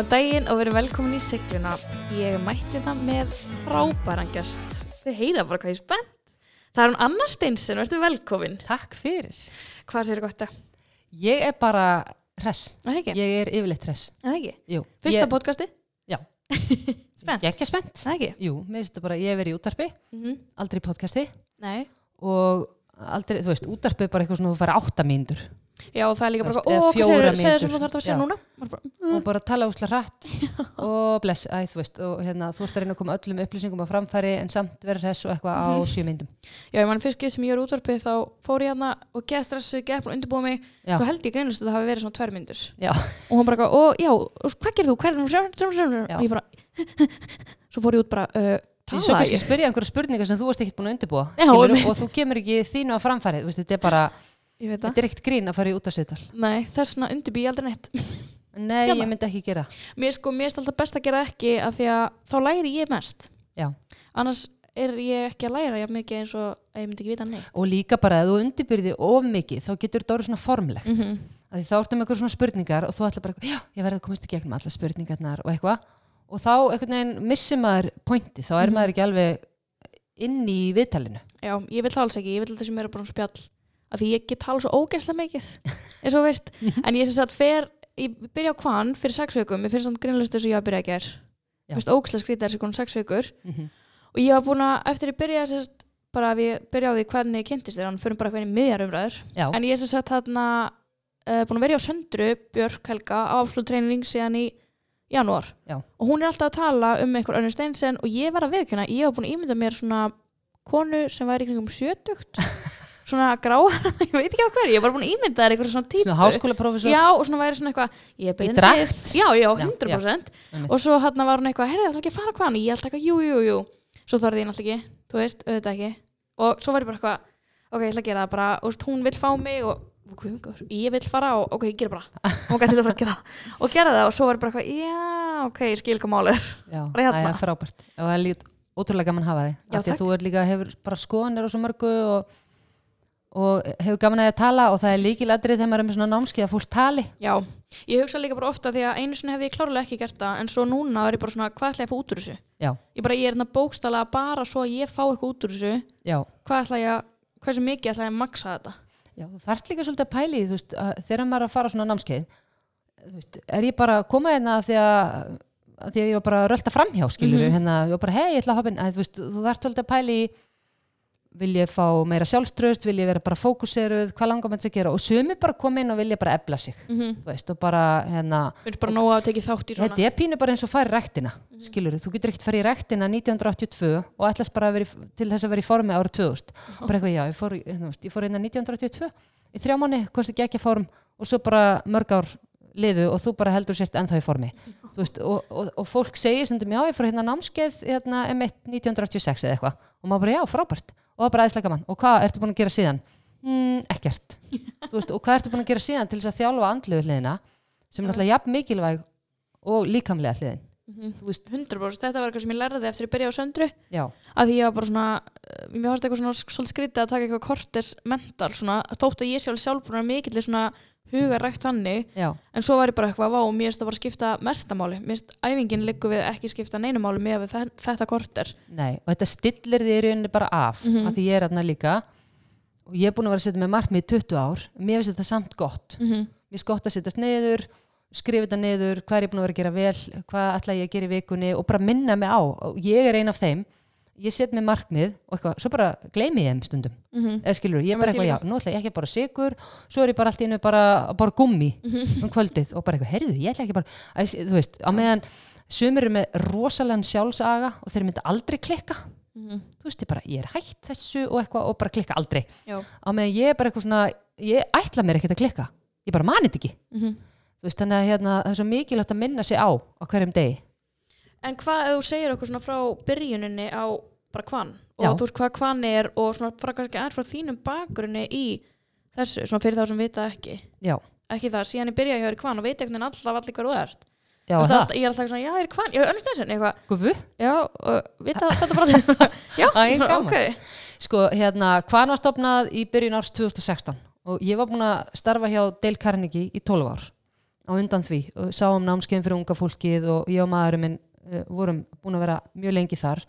Góðan daginn og verið velkomin í segluna. Ég mætti það með frábæran gjöst. Þið heyra bara hvað ég er spennt. Það er hún Anna Steinsen, verður velkomin. Takk fyrir. Hvað sér gott það? Ég er bara hress. Það ekki? Ég er yfirleitt hress. Það ekki? Jú. Fyrsta ég, podcasti? Já. Spennt? Ég er ekki spennt. Það ekki? Jú, mér finnst þetta bara, ég hef verið í útarpi, Mm aldrei í podcasti Nei. og aldrei, þú veist, útarpi er bara eitthvað svona þú færi átta mínútur Já, það er líka bara, ó, hvað segir segir sem þú þarf að segja núna? Bara, og bara tala úsla hratt. Og bless, æ, þú veist, og hérna, þú ert að reyna að koma öllum upplýsingum á framfæri en samt vera hress og eitthvað á Mhm. sjö myndum. Já, ég mann fyrst getur sem ég er útvarpið þá fór ég hana og geða stressu, geða búin að undirbúa mig. Já. svo held ég greinlust að það hafi verið svona tvær myndur Já. og hún bara, og já, hvað gerir þú? Er og ég svo uh, kannski spyrja einhverja spurningar sem þú varst ekkert búin að undirbúa. Og þú kemur ekki þínu á framfæri, þú veist, þetta er bara, ég veit það, þetta er ekkert grín að fara í útarsviðtal. nei, það er svona undirbý aldrei neitt Nei, Hérna. ég myndi ekki gera. mér sko, mér er alltaf best að gera ekki af því að þá læri ég mest Já. annars er ég ekki að læra jafn mikið eins og að ég myndi ekki vita neitt og líka bara að þú undirbyrði of mikið þá getur þetta orðið svona formlegt mm -hmm. því þá ertu með eitthvað svona spurningar og þú ætla bara, já, ég verði að komast í gegnum alla spurningarnar og eitthvað og þá einhvern veginn missir maður pointi þá er Mhm. maður ekki alveg inn í viðtalinu já, ég vil það alls ekki, ég vil þetta sem er bara um spjall af því ég get tala svo ógeðslega mikið eins og veist, en ég sem sagt fer ég byrja á kvann fyrir sex vikum. Ég finnst þannig grínlust þess að ég var að byrja að ger Já. Þú veist, ógeðslega skrítið þessi konum sex vikur. Mm -hmm. og ég var búin að, eftir ég byrja sagt, bara að ég byrja á því hvernig ég kynntist þér hann fyrir bara í miðjar umræður en ég er sem sagt þarna uh, búin að vera á Söndru, Björk Helga áflutreining síðan í janúar. Já. og hún er alltaf að tala um einhver önnur steinsen og ég var að viðkjöna ég var búin að ímynda mér svona konu sem væri í kringum sjötugt svona grá, ég veit ekki á hverju ég var búin að ímynda þér einhver svona típu. Svona háskólaprófessor já og svona væri svona eitthvað ég í beðin drakt já, já, Já, 100% einmitt. og svo hann var hún eitthvað, herrið, það ekki að fara hvað ég held eitthvað, jú, jú, jú. Svo þorði ég náttúrulega ekki, þú veist, auðvitað ekki. Og svo var ég bara eitthvað, ok, ég ætla að gera það bara og hún vill fá mig og ég vill fara og ok, ég gera bara. Og að gera það. Og gera það og svo var ég bara eitthvað, já, ok, ég skil hvað málið er. Já, hérna. það er frábært. Og það er líka ótrúlega gaman að hafa þig. Já, af að þú er líka, hefur bara skoðanir og svo mörgu og, og hefur gaman að því að tala og það er líkiladrið þegar maður er með svona námskeið að fólk tali. Já, ég hugsa líka bara ofta því að einu sinni hefði ég klárlega ekki gert það en svo núna er ég bara svona, hvað ætla ég að fá út úr þessu? Já, ég bara, ég er hérna bókstala bara svo að ég fá eitthvað út úr þessu. Já, hvað ætla ég að, hversu mikið ætla ég að maksa þetta? Já, þú þarft líka svolítið að pæli þú veist, að þegar maður er að fara svona námskeið er ég bara að koma hérna af því að, að því að ég var bara að rölda framhjá skilur Mhm. hérna, ég var bara hei, ég ætla að hoppa inn. Þú þú þarft svolítið að pæli vil ég fá meira sjálfströst vil ég vera bara fókuseruð, hvað langar maður að gera og sumi bara koma inn og vilja bara ebla sig mm -hmm. þú veist, og bara hérna að þetta er pínu bara eins og fara í rektina Mhm. skilur þú getur ekkert farið í rektina 1982 og ætlast bara að í- til þess að vera í formi árið 2000 bara eitthvað, já, ég fór, þú ég fór inn 1982 í þrjá mánu, komst ekki ekki að form og svo bara mörg ár liðu og þú bara heldur sért ennþá í formi Þú veist, og, og, og fólk segir stundum, já, ég fór hérna námskeið hérna, M1 1986 eða eitthvað. Og maður bara, já, frábært, og það bara aðeinslega gaman. Og hvað ertu búin að gera síðan? Mm, ekkert. Veist, og hvað ertu búin að gera síðan til þess að þjálfa andlegu hliðina sem er náttúrulega jafn mikilvæg og líkamlega hliðin? Þú veist, 100% þetta var eitthvað sem ég lærði eftir að byrja á söndru. Já, að því ég var bara svona uh, mér fannst eitthvað svona skrítið að taka eitthvað kortes mental svona þótt að ég sjálf sjálf búin að mikill svona hugarækt þannig já, en svo var ég bara eitthvað vá og mér finnst það bara skipta mestamáli mér finnst æfingin liggur við ekki skipta neinumáli með þetta korter nei og þetta stillir því í rauninni bara af Mhm. af því ég er þarna líka. Og ég er búin að vera að setja með markmið í 20 ár. Mér finnst þetta samt gott. Mm -hmm. mér finnst gott að setjast niður skrifa þetta niður, hvað er ég búin að vera að gera vel hvað ætla ég að gera í vikunni og bara minna mig á. Og ég er ein af þeim ég set með markmið og eitthvað, svo bara gleymi ég þeim stundum. Eða skilur, ég er bara eitthvað, já, nú ætla ég ekki að bara sigur svo er ég bara allt einu bara bara gummi Mhm. um kvöldið og bara eitthvað, heyrðu, ég ætla ekki bara að, þú veist, á meðan sumir eru með rosalega sjálfsaga og þeir mynda aldrei klikka. Mhm. þú veist, ég bara, ég er hætt þessu og eitthvað og bara klikka aldrei. Já. Á meðan ég er bara eitthvað svona, ég ætla mér ekkert að klikka. Ég bara mani þetta ekki. Mhm. veist, þannig að hérna, það er svo en hvað ef þú segir okkur svona frá byrjuninni á bara kvann og Já. þú veist hvað kvann er og svona frá kannski aðeins frá þínum bakgrunni í þessu, svona fyrir þá sem vita ekki. Já, ekki það, síðan ég byrja hjá þér í kvann og veit einhvern veginn alltaf allir hvað þú ert. Já, það, alltaf, ég er alltaf svona, já, ég er kvann, ég er önnur stæðsinn eitthvað, gufu? Já, og vita þetta bara já, Æ, ok. Sko, hérna, hvaðan var stopnað í byrjun árs 2016 og ég var búin að starfa hjá Dale Carnegie í 12 ár á undan því og sáum námskeiðin fyrir unga fólkið og ég og maðurinn minn uh, vorum búin að vera mjög lengi þar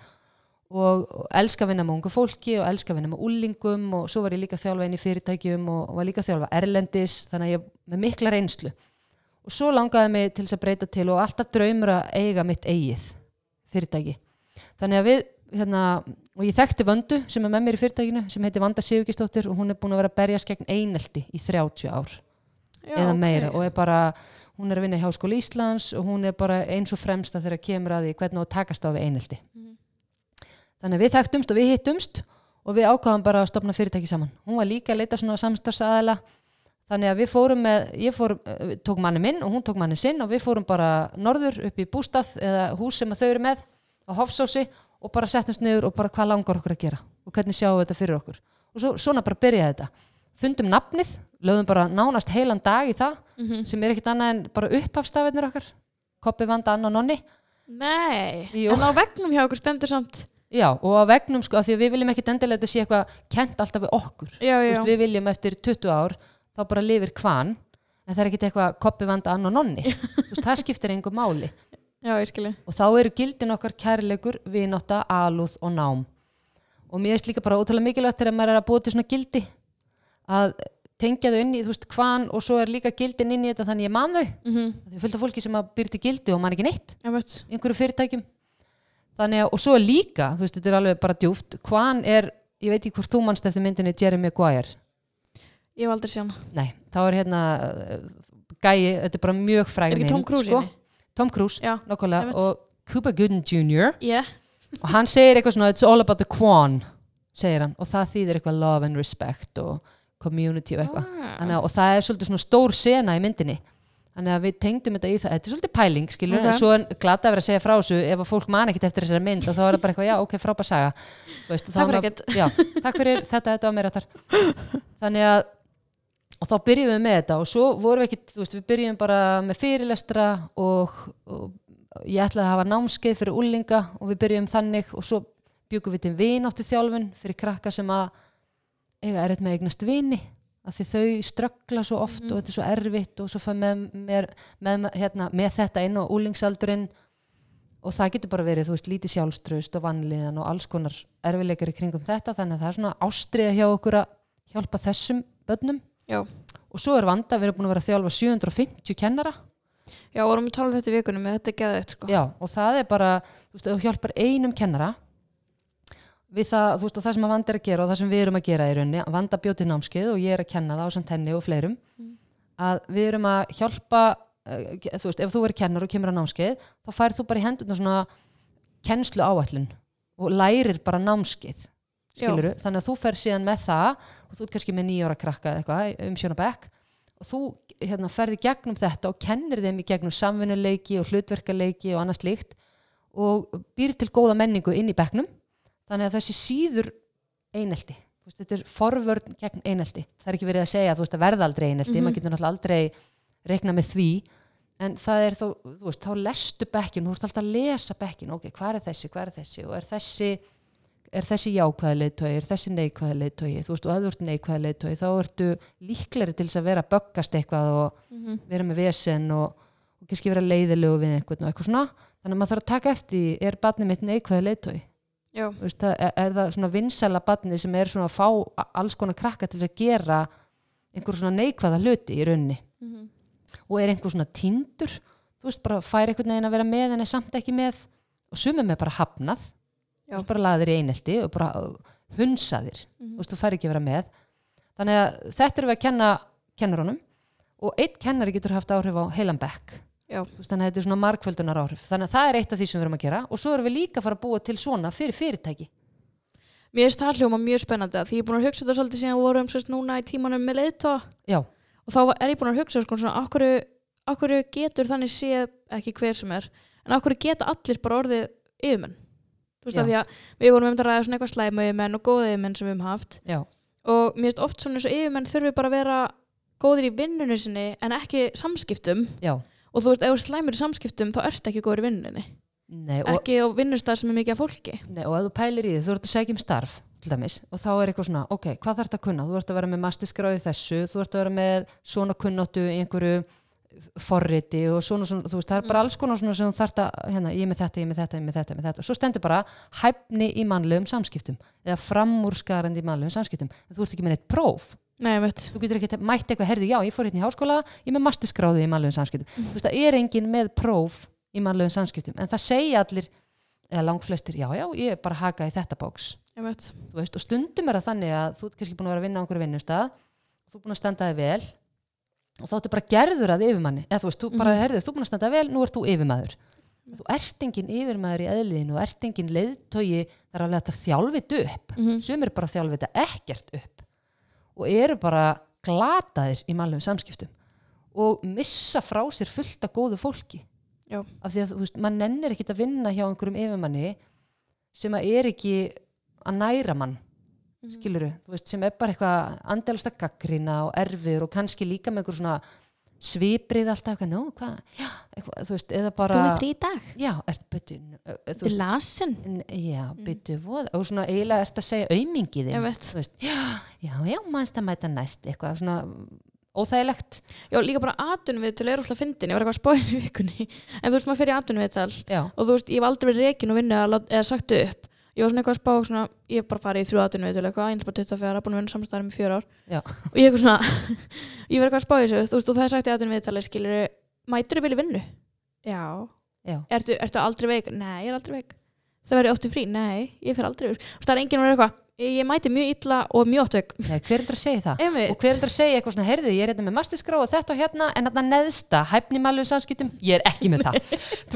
og, og elska að vinna með unga fólki og elska að vinna með úlingum og svo var ég líka að þjálfa inn í fyrirtækjum og, var líka að þjálfa erlendis þannig að ég með mikla reynslu. Og svo langaði mig til þess að breyta til og alltaf draumur að eiga mitt eigið fyrirtæki. Þannig að við hérna, og ég þekkti Vöndu sem er með mér í fyrirtækinu sem heitir Vanda Sigurgistóttir og hún er búin að vera að berjast gegn einelti í 30 ár Já, eða meira. Og er bara, hún er að vinna í Háskóla Íslands og hún er bara eins og fremsta þegar kemur að því hvernig á að takast á við einelti. Mhm. Þannig að við þekktumst og við hittumst og við ákvaðum bara að stopna fyrirtæki saman. Hún var líka að leita svona samstarfsaðila. Þannig að við fórum með ég fór, eh, tók manni minn og hún tók manni sinn og við fórum bara norður upp í bústað eða hús sem þau eru með á Hofsósi og bara settumst niður og bara hvað langar okkur að gera og hvernig sjáum við þetta fyrir okkur. Og svo, svona bara byrjaði þetta. Fundum nafnið, lögðum bara nánast heilan dag í það Mhm. sem er ekkit annað en bara upphafstafirnir okkar. Koppi, Vanda, Anna og Nonni. Nei, Jú. en á vegnum hjá okkur stendur samt Já, og á vegnum sko, af því að við viljum ekkit endilega þetta sé eitthvað kent alltaf við okkur. Já, já, veist, við viljum eftir 20 ár þá bara lifir kvan en það er ekkit eitthvað Koppi, Vanda, Anna og Nonni. Þú veist, það skiptir engu máli. Já, ég skilji. Og þá eru gildin okkar kærleikur, vinátta, alúð og nám. Og mér finnst líka bara ótrúlega mikilvægt þegar maður er að búa til svona gildi að tengja þau inn í, þú veist, hvan og svo er líka gildin inn í þetta þannig ég man þau. Mm -hmm. því fullt af fólki sem að byrja til gildi og man ekki neitt. Já, veit í einhverju fyrirtækjum þannig að, og svo líka, þú veist, þetta er alveg bara djúft hvan er, ég veit ekki hvort þú manst eftir myndinni Jeremy Maguire Ég hef aldrei hana nei, þá er hérna uh, gæi, þetta er bara mjög fræg Er ekki mynd, Tom Cruise sko. Tom Cruise, Já, nokkulega og Cuba Gooding Jr. yeah. og hann segir eitthvað svona it's all about the quan segir hann og það þýðir eitthvað love and respect og community og eitthvað ah. Og það er svolítið svona stór sena í myndinni þannig að við tengdum þetta í það. Þetta er svolítið pæling skilur Ok. en svo er glata að vera að segja frá þessu. Ef að fólk man ekkit eftir þessari mynd og þá er það bara eitthvað já ok frábær saga. Veist, Takk fyrir ekkert. já, takk fyrir þetta, þetta var meira þar þannig að og þá byrjum við með þetta. Og svo vorum við ekkit þú veist, við byrjum bara með fyrirlestra og, og ég ætlaði að hafa námskeið fyrir úlinga og við byrjum þannig. Og svo bjúkum við til vináttu þjálfun fyrir krakka sem að eiga erfitt með að eignast vini af því þau ströggla svo oft Mhm. og þetta er svo erfitt og svo fæ með, með, með, hérna, með þetta inn á úlingsaldurinn og það getur bara verið, þú veist, lítið sjálfströst og vanliðan og alls konar erfileikar í kringum þetta, þannig að það er svona ástriða hjá okkur að hjálpa þessum börnum Já. og svo er vanda, við erum búin að vera að þjálfa 750 kennara Já, vorum við talað þetta í vikunum þetta er geðveitt sko. Já, og það er bara, þú veist, þú hjálpar einum kennara við það, þú veist, og það sem að vanda er að gera og það sem við erum að gera í rauninni, vanda bjóti námskeið og ég er að kenna það á samt henni og fleirum Mm. að við erum að hjálpa uh, þú veist, ef þú verður kennar og kemur á námskeið þá færð þú bara í hendurna svona kennslu áallin og lærir bara námskeið skiluru, þannig að þú fer síðan með það og þú ert kannski með nýjóra krakka eða eitthvað um sjónabæk og þú hérna, ferði gegnum þetta og kennir þeim í gegnum samvinnuleiki og hlutverkaleiki og annars líkt og býr til góða menningu inn í bekknum þannig að þessi síður einelti veist, þetta er forvörn gegn einelti. Það er ekki verið að segja veist að verða aldrei einelti Mhm. maður getur náttúrulega aldrei reikna með því. En það er þó, þú veist, þá lestu bekkin þú veist alltaf að lesa bekkin ok, hvað er þessi, hvað er þessi? Og er þessi er þessi jákvæða leiðtói, er þessi neikvæða leiðtói þú veist, og að þú ert neikvæða leiðtói þá ertu líkleri til þess að vera að böggast eitthvað og mm vera með vesen og, og kannski vera leiðilegu við einhvern og eitthvað svona. Þannig að maður þarf að taka eftir, er barnið mitt Þú veist, er, er það svona vinsæla barnið sem er svona að fá alls konar krakka til að gera einhver svona neikvæða hluti í rauninni? Mm og er einhver svona tindur? Þú veist, bara fær einhvern veginn að vera með en er samt ekki með. Og sumum er bara hafnað. Þú veist, bara laðir í einelti og bara uh, hunsaðir. Mhm. þú veist, þú fær ekki að vera með. Þannig að þetta erum við að kenna kennarunum og einn kennari getur haft áhrif á heilan bekk veist, þannig að þetta er svona margföldunar áhrif þannig að það er eitt af því sem við erum að gera. Og svo erum við líka að fara að búa til svona fyrir fyrirtæki. Mér finnst það hljóma mjög spennandi því ég er búin að hugsa þetta svolítið síðan við vorum sérst núna í tímanum með leiðtá Já. og þá er ég búin að hugsa sko svona akkur, akkur getur þannig séð ekki hver sem er en akkur geta allir bara orðið yfirmenn? Við vorum um að ræða svona eitthvað slæma yfirmenn og góða yfirmenn sem við höfum haft. Já. og mér finnst oft svona eins og yfirmenn þurfi bara að vera góðir í vinnunni sinni en ekki samskiptum. Já. Og þú veist, ef þú ert slæmur í samskiptum þá ert ekki góður í vinnunni Nei, og, ekki á vinnustað sem er mikið af fólki nei, og ef þú pælir í því, þú ert að segja um starf til dæmis, og þá er eitthvað svona, ok, hvað þarf þetta að kunna þú ert að vera með masterskráði þessu, þú ert að vera með svona kunnáttu í einhverju forriti og svona, svona þú veist, það er bara alls konar svona sem þú þarft að, hérna, ég er með þetta, ég er með þetta, ég er með þetta, ég er með þetta. Svo stendur bara hæfni í mannlegum samskiptum eða framúrskarandi í mannlegum samskiptum. En þú ert ekki með neitt próf. Nei. Þú getur ekki mætt eitthvað, herði, já, ég fór hérna í háskóla, ég er með masterskráði í mannlegum samskiptum. Þú veist, það er enginn með próf í mannlegum samskiptum. En það segja allir, eða langflestir, já, já, ég er bara haka í þetta bóks. Veist, og stundum er það þannig að þú ert kannski búin að vera að vinna á einhverju vinnustað, þú er búin að standa þig vel og þá ertu bara gerður að yfirmanni eða þú veist, þú bara, Mhm. herðu, þú er búin að standa vel, nú ert þú yfirmaður þú ert engin yfirmaður í eðliðinu og ert engin leiðtogi það er alveg að þetta þjálfit upp Mm sumir bara þjálfita ekkert upp og eru bara glataðir í mannlegum samskiptum og missa frá sér fullt af góðu fólki Já. af því að þú veist, mann nennir ekkit að vinna hjá einhverjum yfirmanni sem að er ekki að næra mann Mhm. skiluru, þú veist, sem er bara eitthvað andalast að gaggrina og erfir og kannski líka með einhver svona sviprið alltaf, eitthvað, nú, hvað, eitthvað, þú veist, eða Þú bara er frí í dag. já, ert byttu þú Þetta er veist, lasin. n- já, byttu voða og svona eiginlega ert að segja þú veist, já, já, já, mannst að mæta næst, eitthvað svona óþægilegt, Já, líka bara atvinnuviðtal er úrslega fyndin. Ég var eitthvað að spáði í vikunni. En þú veist, maður fer í atvinnuviðtal já, og þú veist, ég hef aldrei verið reikin og lát- eða sagt upp. Ég var svona eitthvað að spá svona, ég hef bara farið í þrjú atvinnuviðtal eitthvað, ég er bara 24, búin að vinna samstæðar með fjör ár. Já. Og ég er eitthvað svona, ég var eitthvað að spá þessu, þú veist, og það er sagt í atvinnuviðtali, skilur, mætur þú vilja vinnu? Já. já, Ertu, ertu aldrei veik? Nei, ég er aldrei veik. Það verður óttu frí? Nei, ég fer aldrei veist, það er enginn að vera eitthvað, ég, mæti mjög illa og mjög veik. Nei, hver er það að segja það? Einmitt. Og hver er það að segja eitthvað svona, heyrðu, ég er hérna með masterskrá og þetta og hérna, en þarna neðsta, hæfni málum samskiptum, ég er ekki með það.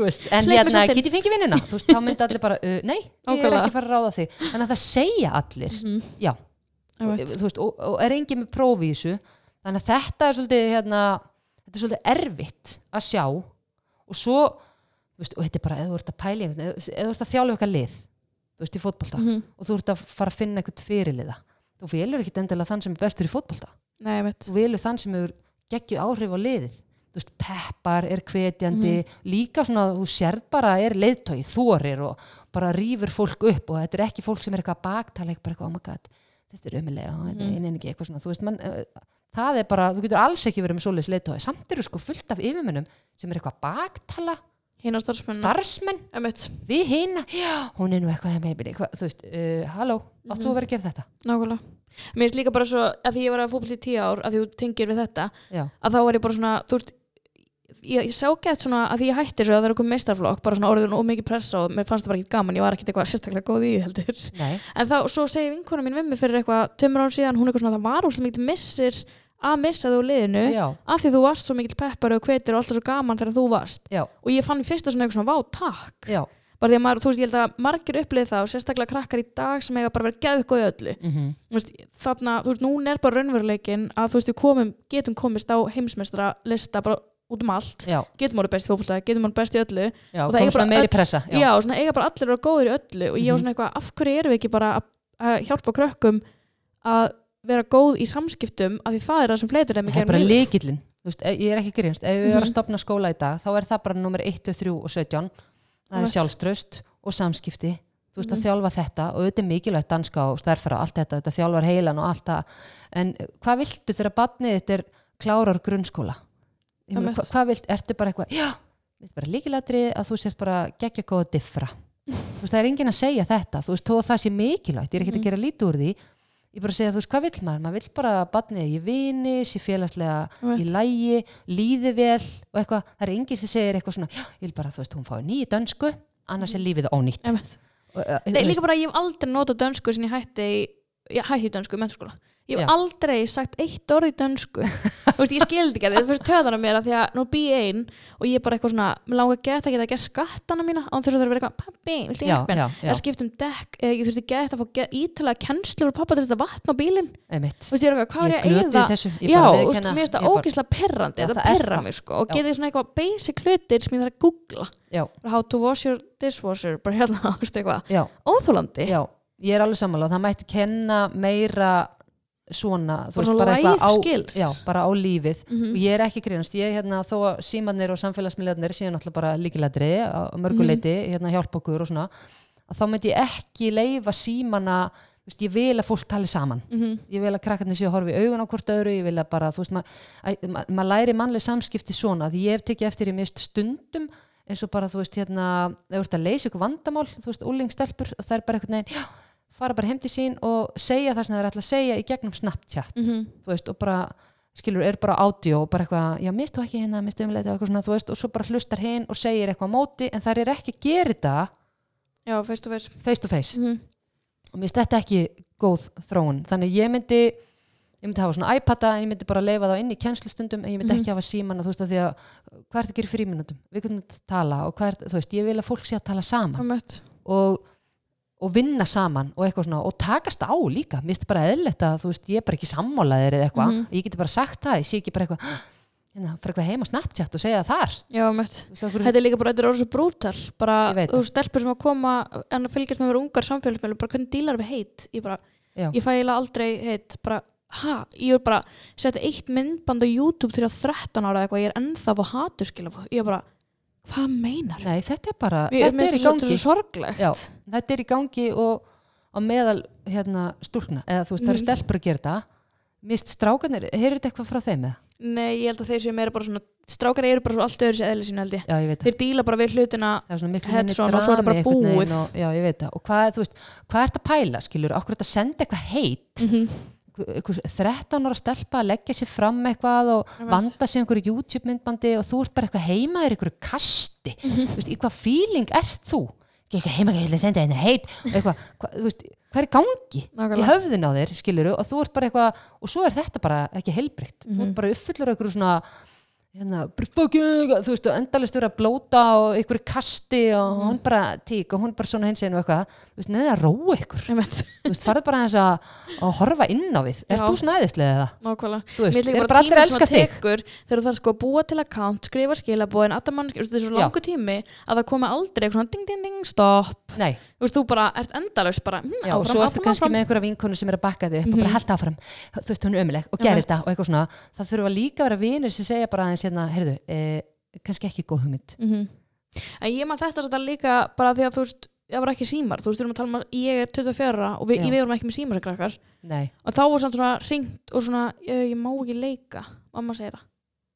Veist, en mér hérna, get ég fengið vinnuna? Veist, þá myndi allir bara, uh, nei, ég er ekki fara að ráða þig. Þannig að það segja allir, Mhm. já, Einmitt. þú veist, og, og er engin með þessu. Þannig að þetta er svolítið, hérna, þetta er svolítið erfitt að sjá og svo, og þetta er bara, eða þú ert að eða eða þú ert að þjálfa eitthvað lið, þú veist, í fótbolta Mhm. og þú ert að fara að finna eitthvað fyrirliða. Þú velur ekkit endilega þann sem er bestur í fótbolta Nei, þú velur þann sem hefur geggju áhrif á liðið þú veist, peppar, er hvetjandi Mhm. líka svona, þú sérð bara er leiðtói, þorir og bara rýfur fólk upp og þetta er ekki fólk sem er eitthvað að baktala eitthvað, eitthvað, oh my god, þetta er ömulega og þetta Mhm. er mm. ekki eitthvað svona, þú veist, man, uh, það er bara, þú getur alls ekki verið með svoleiðis leiðtói samt eru sko fullt af yfirmönnum sem er eitthvað að baktala, Hinn á starfsmenn. starfsmenn Einmitt. við hina, já, hún er nú eitthvað eitthvað, þú veist, uh, halló áttu Mhm. að vera að gera þetta Nákvæmlega. Mér finnst líka bara svo, að því ég var að fótbolta í tíu ár, að þú tengir við þetta, já, að þá var ég bara svona, þú veist, ég, ég sá gett svona að því ég hætti svo að það er okkur meistarflokk, bara svona orðin og mikið pressa og mér fannst það bara ekki gaman, ég var ekkit eitthvað sérstaklega góð í heldur. nei, En þá, svo að missa þú liðinu, já, af því þú varst svo mikil peppar og hvetir og alltaf svo gaman þegar þú varst. já, Og ég fann í fyrsta svona eitthvað svona, vá, takk. já Bara því að maður, þú veist, ég held að margir upplið það og sérstaklega krakkar í dag sem eiga bara verið geðvik og í öllu. mm Þú veist, þarna, þú veist, núna er bara raunveruleikin að þú veist, við komum, getum komist á heimsmeistra lista bara út um allt. já, Getum orðið best í fótbolta, getum orðið best í öllu. já, Og það eiga bara öll- pressa Já, og svona eiga bara allir að vera góðir í öllu og ég var Mhm. svona eitthvað, af hverju erum við ekki bara að, að hjálpa krökkum að vera góð í samskiptum af því það er það sem fleitir þeim það er bara líkillin ég er ekki grínst, ef við erum að Mhm. stopna skóla í dag þá er það bara nummer 1, 2, 3 og 17 það er sjálfströst og samskipti. Þú veist Mhm. að þjálfa þetta og auðvitað er mikilvægt danska og stærfara og allt þetta, þetta þjálfar heilan og allt það. En hvað viltu þegar barnið þetta er klárar grunnskóla? Einmitt. hva, hvað vilt, ertu bara eitthvað já, þetta er bara líkilatri að þú sért bara geggja góða diffra. Þú veist, það er enginn að segja þetta. Þú veist, þó að það sé mikilvægt, ég er ekki Mhm. að gera lítið úr því ég bara segja, þú veist, hvað vill maður? Maður vill bara að barnið í vini sé félagslega í Einmitt. lægi, líði vel og eitthvað, það er enginn sem segir eitthvað svona, ég vil bara, þú veist, hún fái nýju dönsku annars er lífið ónýtt. Uh, Nei, líka bara, ég hef aldrei notað dönsku sem ég hætti í, ég hætti í dönsku í mennskóla. Ég hef aldrei sagt eitt orð í dönsku. Þú veist, ég skildi ekki að það fyrir töðana mér að því að nú bý ég ein og ég er bara eitthvað svona, mér langar að geta geta að gera skattana mína án þess að það er að vera eitthvað, já, hjálpa mér? já, já, Eða skipt um dekk, eða ég þurfti geta að fá ítalega kennslu og pappa til þetta vatn á einmitt. Þú veist, ég er eitthvað, hvað ég er ég að eyða? ég Já, þú veist, mér finnst það. ég ógeðslega perrandi, þetta er perra mig sko og getið svona eitthvað basic hlutir sem ég þarf að googla. hérna, ég er alveg sammála. Það mætti kenna meira svona, þú veist, bara eitthvað á já, bara á lífið Mhm. og ég er ekki grínast, ég hérna þó að símanir og samfélagsmiðlarnir séu náttúrulega bara líkilætri á mörguleiti, Mhm. hérna hjálpa okkur og svona, að þá myndi ég ekki leifa símana þú veist, ég vil að fólk tali saman Mhm. ég vil að krakkarnir séu að horfa í augun á hvort öðru ég vil að bara, þú veist, maður ma, ma læri mannleg samskipti svona því ég hef tekið eftir í mist stundum eins og bara, þú veist, hérna þú ert að leysa ykkur vandamál, þú veist, úlingstelpur það er bara einhvern veginn, já, fara bara heim til sín og segja það sem það er ætla að segja í gegnum Snapchat, Mhm. þú veist, og bara skilur, er bara ádió og bara eitthvað já, mistu ekki hérna, mistu umleita og eitthvað svona, þú veist og svo bara hlustar hinn og segir eitthvað á móti en það er ekki að gera þetta já, face to face face to face Mhm. og mér finnst þetta ekki góð þróun þannig ég myndi ég myndi hafa svona iPada en ég myndi bara leifa það inn í kennslustundum en ég myndi Mhm. ekki hafa síman þú veist að því að hvað er og vinna saman og eitthvað svona og takast á líka, mér finnst bara eðlilegt að þú veist, ég er bara ekki sammálaðir eða eitthvað. Mhm. ég geti bara sagt það, ég sé ekki bara eitthvað hérna, fyrir eitthvað heim á Snapchat og segja það þar. Já, hverju- Þetta er líka bara, þetta er orðið svo brútal. Bara, þú stelpur sem að koma en að fylgjast með mér ungar samfélagsmiðlum bara hvernig dílar við heit? Ég bara, Já. ég fæ eiginlega aldrei heit. Bara, ha, ég er bara setja eitt myndband á YouTube til að 13 ára eitthvað, ég er ennþá á haturskila ég er bara, hvað meinar? Nei, þetta er bara, Mér þetta er sorglegt. Já, þetta er í gangi og á meðal hérna stúlkna, eða þú veist, það er Mhm. stelpur að gera þetta. Mist strákanir, heyrðu þetta eitthvað frá þeim eða? Nei, ég held að þeir séu meira bara svona strákar eru bara svo allt öðru sér eðli sín held ég. Já, ég veit það, þeir díla bara við hlutina það er svona og svo er það bara búið. og, Já, ég veit það, og hvað, þú veist, hvað er þetta að pæla, skilur, okkur er þetta að senda eitthvað heit? Mm -hmm. Einhver 13 ára stelpa að leggja sér fram eitthvað og vanda sér einhverju YouTube myndbandi og þú ert bara eitthvað heima í einhverju kasti Mhm. þú veist, í hvað feeling ert þú ekki eitthvað heima ekki að senda henni heit eitthvað, hva, þú veist, hvað er í gangi í Nákvæmlega. höfðin á þér, skiluru og þú ert bara eitthvað, og svo er þetta bara ekki heilbrikt þú Mhm. ert bara uppfullur einhverju svona hérna, þú veist, og endalist verið að blóta og einhverju kasti og Mhm. hún bara tík og hún bara svona hins og eitthvað, þú veist, neða að róa ykkur. Þú veist, farðu bara aðeins að, að horfa inn á við. Já. þú svona æðislega það? Nákvæmlega. Þú veist, er bara allir að elska þig? þegar þú þarf sko að búa til account, skrifa skilabóðin alltaf mann, þetta er svo langu tími að það komi aldrei eitthvað svona ding ding ding stopp. Nei, þú veist, þú bara ert endalaus bara, hm, já, og áfram, svo ertu kannski með einhverja vinkonu sem er að bakka þig upp og Mhm. bara halda áfram, þú veist, hún er ömuleg og gerir þetta og eitthvað svona. Það þurfa líka að vera vinur sem segja bara aðeins hérna, heyrðu, eh, kannski ekki góð hugmynd. Mhm. En ég maður þetta þetta líka bara því að þú veist, það var ekki símar. Þú veist, við erum að tala um að ég er 24 ára og við, Já. við erum ekki með símar sem krakkar. Nei, og þá var samt svona ringt og svona ég, ég má ekki leika, mamma segir það.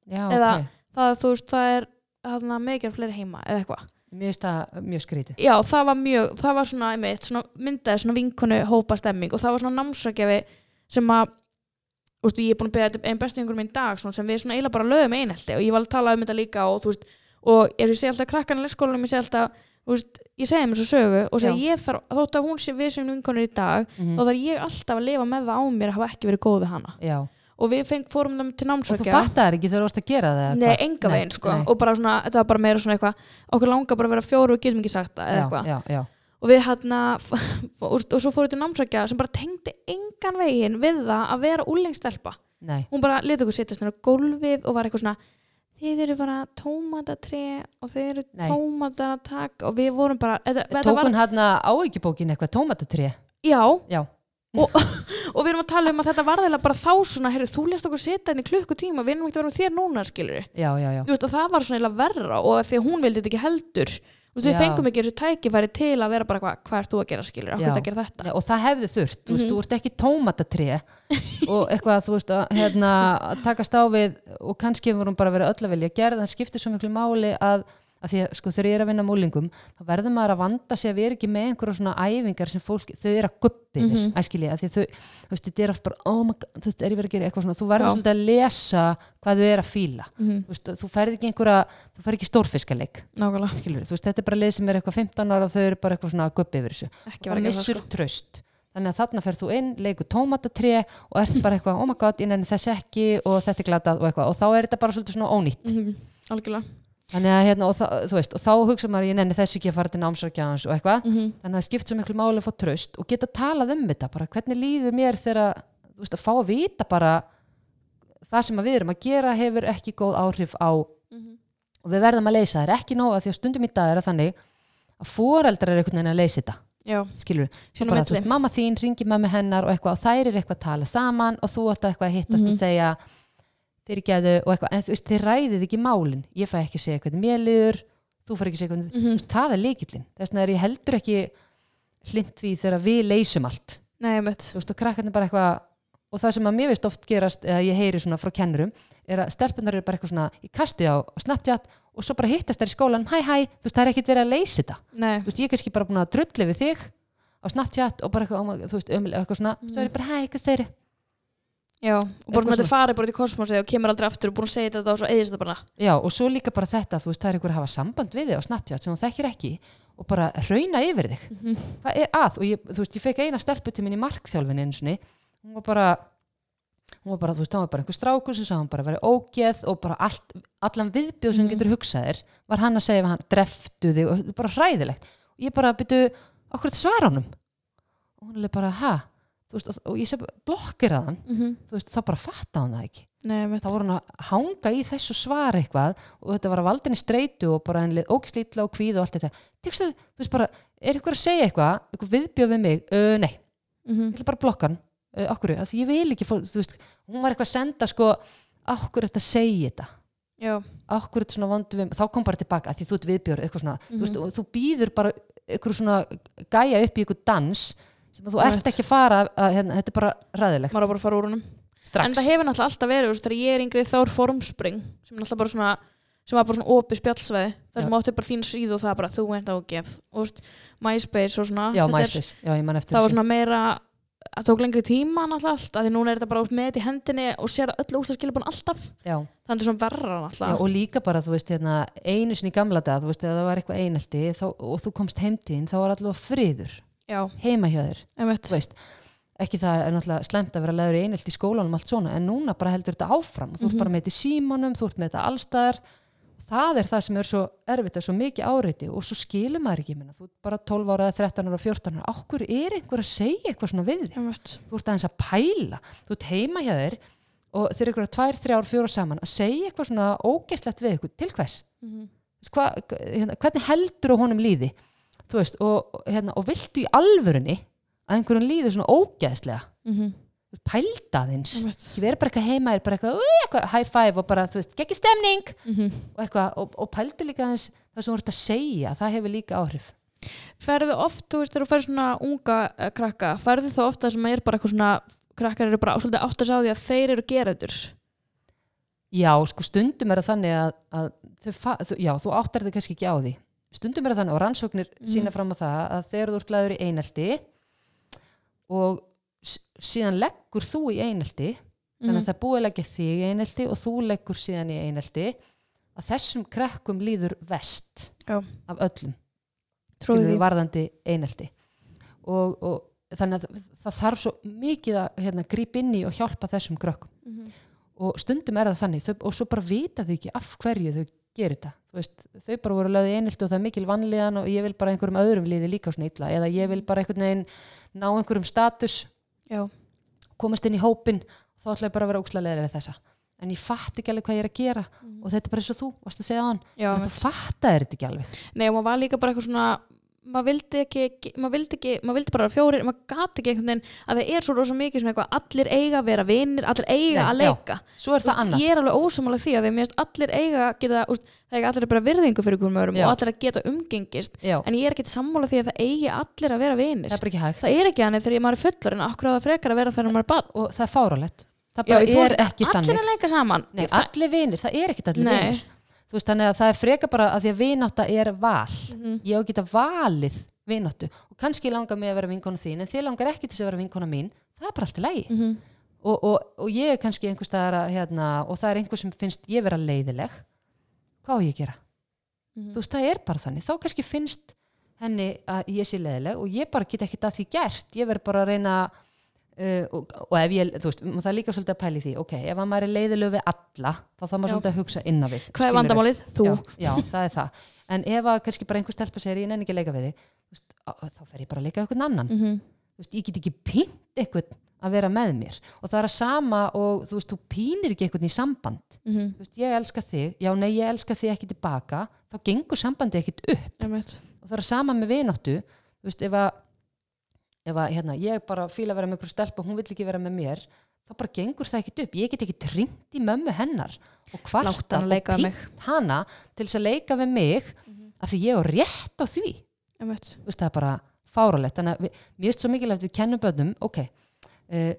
Já, Eða- ok. það, þú veist, það er þarna mikið fleiri heima eða eitthvað. Mér finnst það mjög skrítið. Já, það var mjög, það var svona, einmitt, svona myndaði svona vinkonu hópa stemming og það var svona námsrækjafi sem að veist, ég er búin að beða einn bestu yngur minn dag svona, sem við svona eiginlega bara lögum einhelti og ég var að tala um þetta líka og þú veist og ég segi alltaf krakkan í leikskólanum ég segi alltaf, veist, ég segi mér svo sögu og segi ég þarf, þótt að hún sé við sem vinkonur í dag, mm þá þarf ég alltaf að lifa með það á mér að hafa ekki verið góð við hana. Já, og við feng, fórum þeim til og þú fattar ekki þegar þú varst að gera það Nei, enga veginn sko. nei. og bara svona, þetta var bara meira svona eitthvað okkur langar bara að vera fjóru og getum ekki sagt það eða og við hérna og, og svo fórum við til námsækja sem bara tengdi engan veginn við það að vera úlengstelpa nei. Hún bara leta okkur setjast nýra gólfið og var eitthvað svona þið eru bara tómatatri og þið eru tómatatak og við vorum bara þetta Tók var, hún hann áhyggjubókin eitthvað tómatatré já, Já, og við erum að tala um að þetta var þeirlega bara þá svona heyrðu, þú lest okkur setja henni klukkutíma við erum ekki að vera með þér núna skilur já, já, já. og það var svona verra og því hún vildi þetta ekki heldur og við fengum ekki þessu tækifæri til að vera bara hvað, hvað ert þú að gera skilur, Já. okkur að gera þetta Já, og það hefði þurft, þú veist, Mhm. þú ert ekki tómatatré og eitthvað, þú veist, að, hérna, takast á við og kannski vorum bara verið öll að vilja gera, það skiptir svo miklu máli að, að því að, sko, þegar ég er að vinna múlingum, þá verður maður að vanda sig að erum ekki með einhverja svona æfingar sem fólk, þau eru að guppi mm. -hmm. æskilja, því þau, þú veist, þetta er oft bara, oh my god, þú veist, er ég verið að gera eitthvað svona, þú verður svolítið að lesa hvað þau eru að fíla, Mhm, þú veist, þú ferð ekki einhverja, þú ferð ekki skilur, þú veist, þetta er bara leið sem er eitthvað 15 ára þau eru bara eitthvað svona að guppi yfir þessu. Ekki og vera að gera missur það sko. tröst þannig að þarna ferð þú inn, leikur tómatatré og ert bara eitthvað, oh my god, ég nenni þess ekki og þetta er glatað og eitthvað. Og þá er þetta bara svolítið svona ónýtt. Mhm, algjörlega þannig að hérna, það, veist, og þá hugsa maður ég nenni þess ekki að fara til námsrækjans og eitthvað. Mhm, þannig að það skipt svo miklu máli að fá tröst og geta talað um þetta, bara. Hvernig líður mér þegar, veist, að fá að vita bara það sem við erum að gera hefur ekki góð áhrif á mhm. og við verðum að leysa það, er ekki nóg að því að stundum í dag er það þannig að foreldrar er einhvern veginn að leysa þetta. Skilur bara, þú veist, mamma þín ringi mamma hennar og eitthvað og þær eru eitthvað að tala saman og þú að eitthvað að hittast Mhm. og segja fyrirgeðu og eitthvað en þú veist, þið ræðið ekki málin. Ég fæ ekki segja hvernig mér liður þú fær ekki segja hvernig, þú veist, það er leikillin þess vegna er ég heldur ekki hlind því þegar við leysum allt. Nei, þú veist, og krakkarnir bara eitthvað og það sem að mér veist oft gerast eða ég heyri svona frá kennurum er að stelpunar eru bara eitthvað svona í kasti á, Snapchat og svo bara hittast þær í skólan hæ hæ, þú veist, það er ekkit verið að leysa þetta. Þú veist, ég er kannski bara búin að drulli við þig á Snapchat og bara eitthvað, oh þú veist, ömulega eitthvað svona, svo er ég bara hæ, hvað þeir já, og Eitthvað með þetta farið bara út í kosmosi og kemur aldrei aftur og búin að segja þetta og svo eðist þetta bara Já, og svo líka bara þetta, þú veist, það er einhver að hafa samband við þig á Snapchat sem þú þekkir ekki og bara rauna yfir þig. Hvað er að? Og ég, þú veist, ég fekk eina stelpu til minn í markþjálfin einu sinni, hún var bara, hún var bara, þú veist, það var bara einhver strákur sem sá hann bara verið ógeð og bara allt, allan viðbjóð sem Mhm. getur hugsaðir var hann að segja hann, dreftu þig og þetta er bara hræðilegt. Og ég bara byrju, veist, og, og ég segi, blokkir að hann, þú veist, þá bara fatta hann það ekki. Nei, þá voru hann að hanga í þessu svar eitthvað og þetta var að valdinni streitu og bara henni ógislítla og kvíð og allt þetta. Tekstu, bara, er ykkur að segja eitthvað eitthvað viðbjöð við mig, uh, nei. Ég ætla bara blokka hann, uh, okkur því ég vil ekki, fó, þú veist, hún var eitthvað að senda sko, okkur þetta segja þetta? Já, okkur þetta svona vondu við þá kom bara tilbaka því þú ert viðbjör, eitthvað svona, þú veist, og þú býður bara ykkur svona gæja upp í ykkur dans sem að þú ert ekki að fara að, hérna, þetta er bara ræðilegt maður á bara að fara úr strax. En það hefur náttúrulega alltaf verið, þú veist, þegar ég er yngri þá er formspring sem er náttúrulega bara svona sem var bara svona opið spjallsveði þar sem áttu bara þín síðu og það bara þú ert ágeð og þú veist, MySpace og svona já, þetta er- MySpace, já, ég man eftir það var svona meira að tók lengri tíma náttúrulega allt, að því núna er þetta bara út með þetta í hendinni og sér öll úrslaskilabun alltaf. Já, þannig að þetta er svona verra Já, náttúrulega og líka bara, þú veist, hérna, einu sinni í gamla dag, þú veist, ef það var eitthvað einelti þá, og þú komst heimtíðin, þá var allavega friður já, heima hjá þér, þú ekki það er náttúrulega slemt að vera leður í einelti í skólanum allt svona, en núna bara heldur þetta áfram. Þú ert Mhm. bara með þetta í símanum, þú ert með þetta allstaðar það er það sem er svo erfitt og svo mikið áreiti og svo skilur maður ekki minna, þú ert bara 12 ára eða 13 ára, 14 ára, okkur er einhver að segja eitthvað svona við þig, þú ert aðeins að pæla. Þú ert heima hjá þér og þeir eru ykkur tvær, þrjár, fjóra saman að segja eitthvað svona ógeslegt við ykkur, til hvers. Þú veist, hva, hérna, hvernig heldur á honum líði þú veist, og, hérna, og viltu í alvörunni að einhverjum líði svona ógeðslega Mhm. Þú veist, pælda þins Einmitt. ekki verið bara eitthvað heima er bara eitthvað, "Ú, eitthvað high five og bara, þú veist, gekki stemning Mhm. og eitthvað, og, og pældu líka þins það sem þú ert að segja, það hefur líka áhrif ferðu oft, þú veist, þegar þú ferð svona unga uh, krakka, ferðu þá oft það sem er bara eitthvað svona, krakkar eru bara svolítið átt að sá því að þeir eru gerendur já, sko stundum er það þannig að, að þau, þú, já, þú áttar þig kannski ekki á því stundum er það þannig og rannsóknir Mhm. sína fram á það að þegar þú ert laður í einelti og síðan leggur þú í einelti þannig Mhm. að það er búið leggja þig í einelti og þú leggur síðan í einelti að þessum krakkum líður vest Já. af öllum því varðandi einelti og, og þannig að það þarf svo mikið að hérna, grípa inn í og hjálpa þessum krökkum Mhm. og stundum er það þannig þau, og svo bara vita þau ekki af hverju þau gerir Þú veist, þau bara voru lögði einelti og það er mikil vanlíðan og ég vil bara einhverjum öðrum líði líka svona illa. Eða ég vil bara einhvern veginn ná einhverjum status já, komast inn í hópin þá ætla ég bara að vera ókslega leðilega við þessa. En ég fatt ekki alveg hvað ég er að gera og þetta er bara eins og þú varst að segja á hann já en þú fattaðir þetta ekki alveg. Nei, og maður var líka bara eitthvað svona maður vildi ekki, maður vildi ekki maður vildi bara fjórir, maður gati ekki einhvern veginn að það er svo rosa mikið svona eitthvað allir eiga að vera vinnir, allir eiga Nei, að já. leika. svo er það veist, annað. ég er alveg ósumála því að því að allir eiga geta, úst, það eiga allir bara virðingu fyrir einhverjum öðrum Já. og allir að geta umgengist Já, en ég er ekki sammála því að það eigi allir að vera vinnir það er ekki er ekki þannig þegar maður er fullur en akkur á það frekar að vera þegar maður er barn? Og það er fáralegt það Já, bara þori er ekki allir þannig að leika saman. Nei, Það- allir vinir, það er ekkert allir Nei. vinir þú veist, þannig að það er freka bara að því að vinátta er val Mhm. ég á að geta valið vináttu og kannski langar mig að vera vinkona þín en þið langar ekki til þess að vera vinkona mín það er bara allt í lagi Mhm. og, og, og ég er kannski einhver staðar að, hérna, og það er einhver sem finnst ég vera leiðileg hvað á ég að gera? Mhm. þú veist, það er bara þannig, þá kannski finnst henni að ég sé leiðileg og ég bara get ekkert að því gert, ég verð bara að reyna uh, og, og ef ég, þú veist það er líka svolítið að pæli því, ok, ef að maður er leiðileg við alla, þá þarf maður Já. svolítið að hugsa innan við, hvað er vandamálið? Þú? Já, já, það er það. En ef að kannski bara einhver stelpa segir ég nenni ekki að leika við þig veist, á- þá fer ég bara að leika við einhvern annan. Mhm. þú veist, ég get ekki pínt einhvern að vera með mér. Og það er að sama og þú veist, þú pínir ekki einhvern í samband. Mhm. þú veist, ég elska þig, já nei ég elska þig ekki tilbaka, þá gengur sambandi ekkit upp ef að að, hérna, ég bara fíla að vera með einhver stelpa og hún vill ekki vera með mér þá bara gengur það ekkit upp, ég get ekki tringt í mömmu hennar og kvarta og pínt hana til þess að leika við mig af því ég á rétt á því. Veist, það er bara fáralegt þannig að við, mér finnst svo mikilvægt að við kennum börnum ok, uh,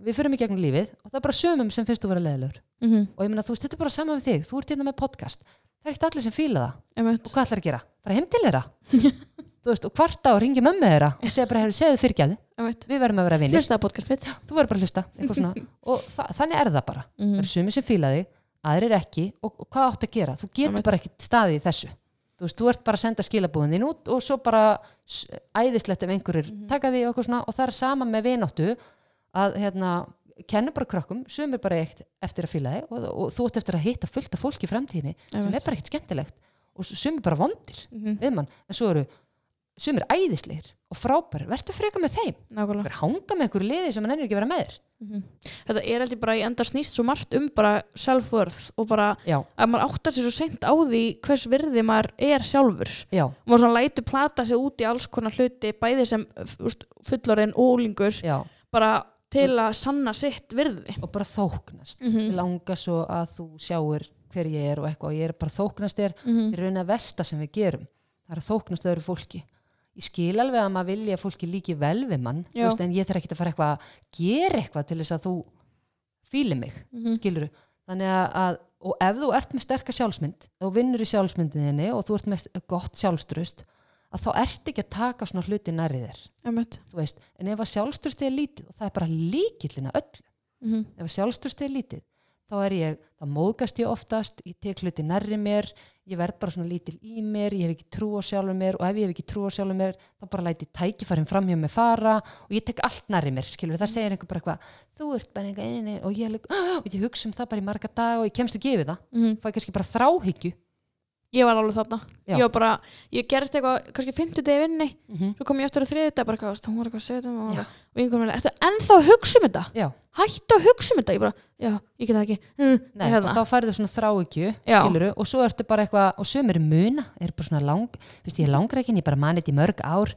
við fyrir mig gegnum lífið og það er bara sömum sem finnst þú vera leðilegur mm -hmm. og ég meina þú veist, þetta er bara sama með þig, þú ert hérna með podcast. Það er ekkert allir sem fíla það. Einmitt. og hvað ætlar að gera? Fara heim til þeirra þú veist, og kvarta og ringi mömmu þeirra og segja bara, hefur segðu fyrirgæðu, Einmitt. við verðum að vera vinnir Hlustaðu á podcast mitt. Þú verður bara að hlusta, og þa þannig er það bara, það Mhm. eru sumir sem fíla þig aðrir ekki, og, og hvað átt að gera? Þú getur Einmitt. bara ekki staðið í þessu. Þú veist, þú ert bara að senda skilabúðin þín út og svo bara æðislegt ef einhverjir Mhm. taka því og og það er sama með vináttu að hérna kennu bara krökkum, sumir bara eitt eftir að fíla þig og, og þú ert eftir að hitta fullt af fólki í framtíðinni sem er bara ekkert skemmtilegt. Og sumir bara vondir Mhm. við mann, en svo eru sumir æðislegir og frábæri, verður freka með þeim. Hver hanga með einhverju liði sem hann ennir ekki vera með þér. Mhm. Þetta er heldur bara í enda snýst svo margt um bara self-worth og bara já, að maður áttar sér svo seint á því hvers virði maður er sjálfur. Já, og maður svona lætur plata sig út í alls konar hluti bæði sem fullorinn og úlingur já. bara til að sanna sitt virði. Og bara þóknast. Mhm. Mig langar svo að þú sjáir hver ég er og eitthvað. Og ég er bara þóknast þér. Mm í raunin að versta sem við gerum. Það er að þóknast öðru fólki ég skil alveg að maður vilja að fólki líki vel við mann veist, en ég þarf ekki að fara eitthvað að gera eitthvað til þess að þú fíli mig -hmm. skilur þannig að, og ef þú ert með sterka sjálfsmynd og vinnur í sjálfsmyndinni og þú ert með gott sjálfströst að þá ert ekki að taka svona hluti nærri þér. En ef að sjálfströsti er lítið og það er bara líkillina öll mm ef að sjálfströsti er lítið þá er ég, þá móðgast ég oftast ég tek hluti nærri mér ég verð bara svona lítil í mér, ég hef ekki trú á sjálfur mér og ef ég hef ekki trú á sjálfur mér þá bara læti tækifærin fram hjá mig fara og ég tek allt nærri mér, skilur það segir einhver bara eitthvað, þú ert bara einhver og ég, og ég hugsa um það bara í marga dag og ég kemst ekki yfir það, -hmm. fæ kannski bara þráhyggju ég var alveg þarna Já. ég var bara, ég gerist eitthvað kannski 50 degi vinni, mm -hmm. svo kom ég eftir á þriðu dag bara eitthvað, hún var eitthvað að segja þetta Já. og ég kom með, ertu ennþá hugsa um þetta já, hættu að hugsa um þetta, ég bara, já, ég get það ekki hm, Nei, hérna. og þá færðu svona þráhyggju Já. skiluru, og svo ertu bara eitthvað og sömur er muna, er bara svona lang þú veist, ég er langreikin, ég bara manið í mörg ár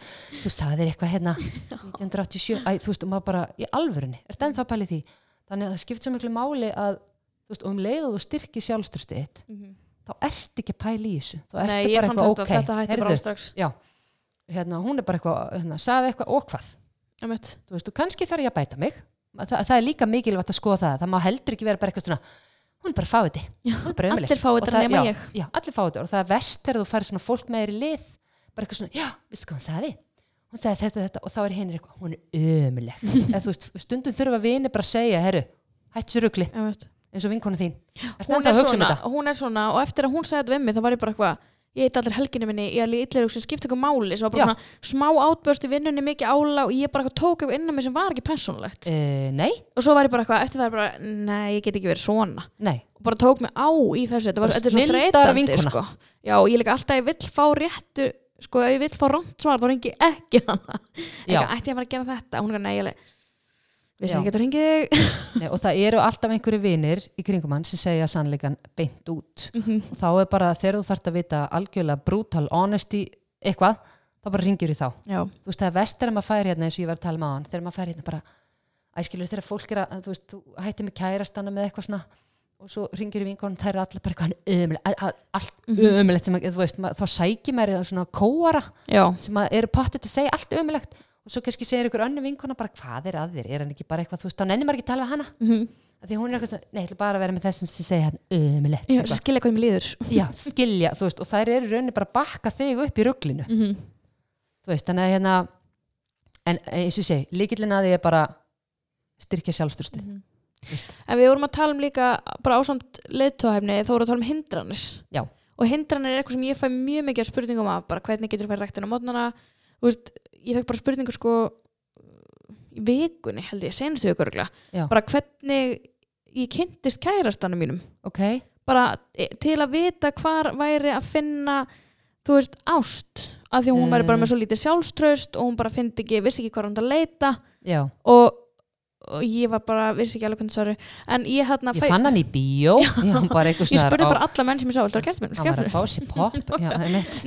þú saðir eitthvað hérna 1987, æ, þú veist, og maður bara í alvörunni, er það ennþá pælið því þannig að það skipt svo miklu máli að þú veist, og um leið og þú styrkir sjálfstyrstu þitt Mhm. Þá ert ekki að pæla í þessu. Þá Nei, ertu ég bara eitthvað ok þetta hætti bara heyrðu, strax. Hérna, hún er bara eitthvað, hérna, saði eitthvað og hvað? Þú veist, og kannski þarf ég að bæta mig. Þa, það er líka mikilvægt að skoða það. Það má heldur ekki vera bara eitthvað svona hún er bara fáið hún bara ömurleg. allir fá Og þetta það- nema já, ég. já, allir fá þetta og það er vest þegar þú færir svona fólk með þér í lið. Bara eitthvað svona, já, veistu hvað hún sagði? Hún sagði þetta, þetta. Og þá er hinn eitthvað hún er ömuleg þú stundum þurfa vini bara að segja, herru hættu sér rugli. Eins og vinkonu þín. Hún er, um svona, hún er svona og eftir að hún sagði þetta við mig þá var ég bara eitthvað ég heit allir helginni minni í allir illir sem skipta ykkur máli svo var bara Já. svona smá átbörst í vinnunni mikið ála og ég bara eitthvað tók upp innan mig sem var ekki persónulegt. Uh, nei, og svo var ég bara eitthvað eftir það bara nei ég get ekki verið svona. Nei, og bara tók mig á í þessu þetta var Bara þetta er svo snilldar þreytandi sko. já og ég líka alltaf ég vill fá réttu sko ég vill fá rámt svar þá ringi ég ekki hana. Eitthvað ætti ég að fara að gera þetta? Hún er nei ég vissi ekki að þú ringið þig. Nei og það eru alltaf einhverju vinir í kringum hann sem segja sannleikan beint út. Mhm. og þá er bara þegar þú þarft að vita algjörlega brutal honesty eitthvað, þá bara ringir í þá. Já. Þú veist það er vest þegar maður fær hérna eins og ég var að tala með á hann þegar maður fær hérna bara æskilur þegar fólk er að þú veist þú hættir með kærastana með eitthvað svona og svo ringir í vinkonum þær eru allir bara eitthvað ömulegt allt Mhm. ömulegt sem að þú veist þá sækir í svona kóara já. sem að eru pottið til að segja allt ömulegt og svo kannski segir ykkur önnu vinkona bara hvað er að þér er hann ekki bara eitthvað þú veist þá nennir maður ekki að tala við hana Mhm. Af því hún er eitthvað svona nei ég ætla bara að vera með þessum sem segja hann Já, eitthvað. skilja hvað mér líður já skilja þú veist og þær eru rauninni bara að bakka þig upp í rugglinu mm -hmm. þú veist, þannig að hérna en eins og segi, líkillin að því er bara styrkja sjálfstyrstið Mhm. veist. En við vorum að tala um líka bara ásamt leiðtóhæfni þá vorum við að tala um er veist, ég fekk bara spurningu sko í vikunni held ég, senustu viku Já. bara hvernig ég kynntist kærastanum mínum ok, bara e, til að vita hvar væri að finna þú veist, ást að því að hún væri bara Mm. með svo lítið sjálfströst og hún bara fyndi ekki, vissi ekki hvað hún að leita já og, og ég var bara, vissi ekki alveg hvernig sorry. En ég hérna ég fann hann í bíó. Hann bara ég spurði á- bara alla menn sem ég sá að hann var að fá sér pop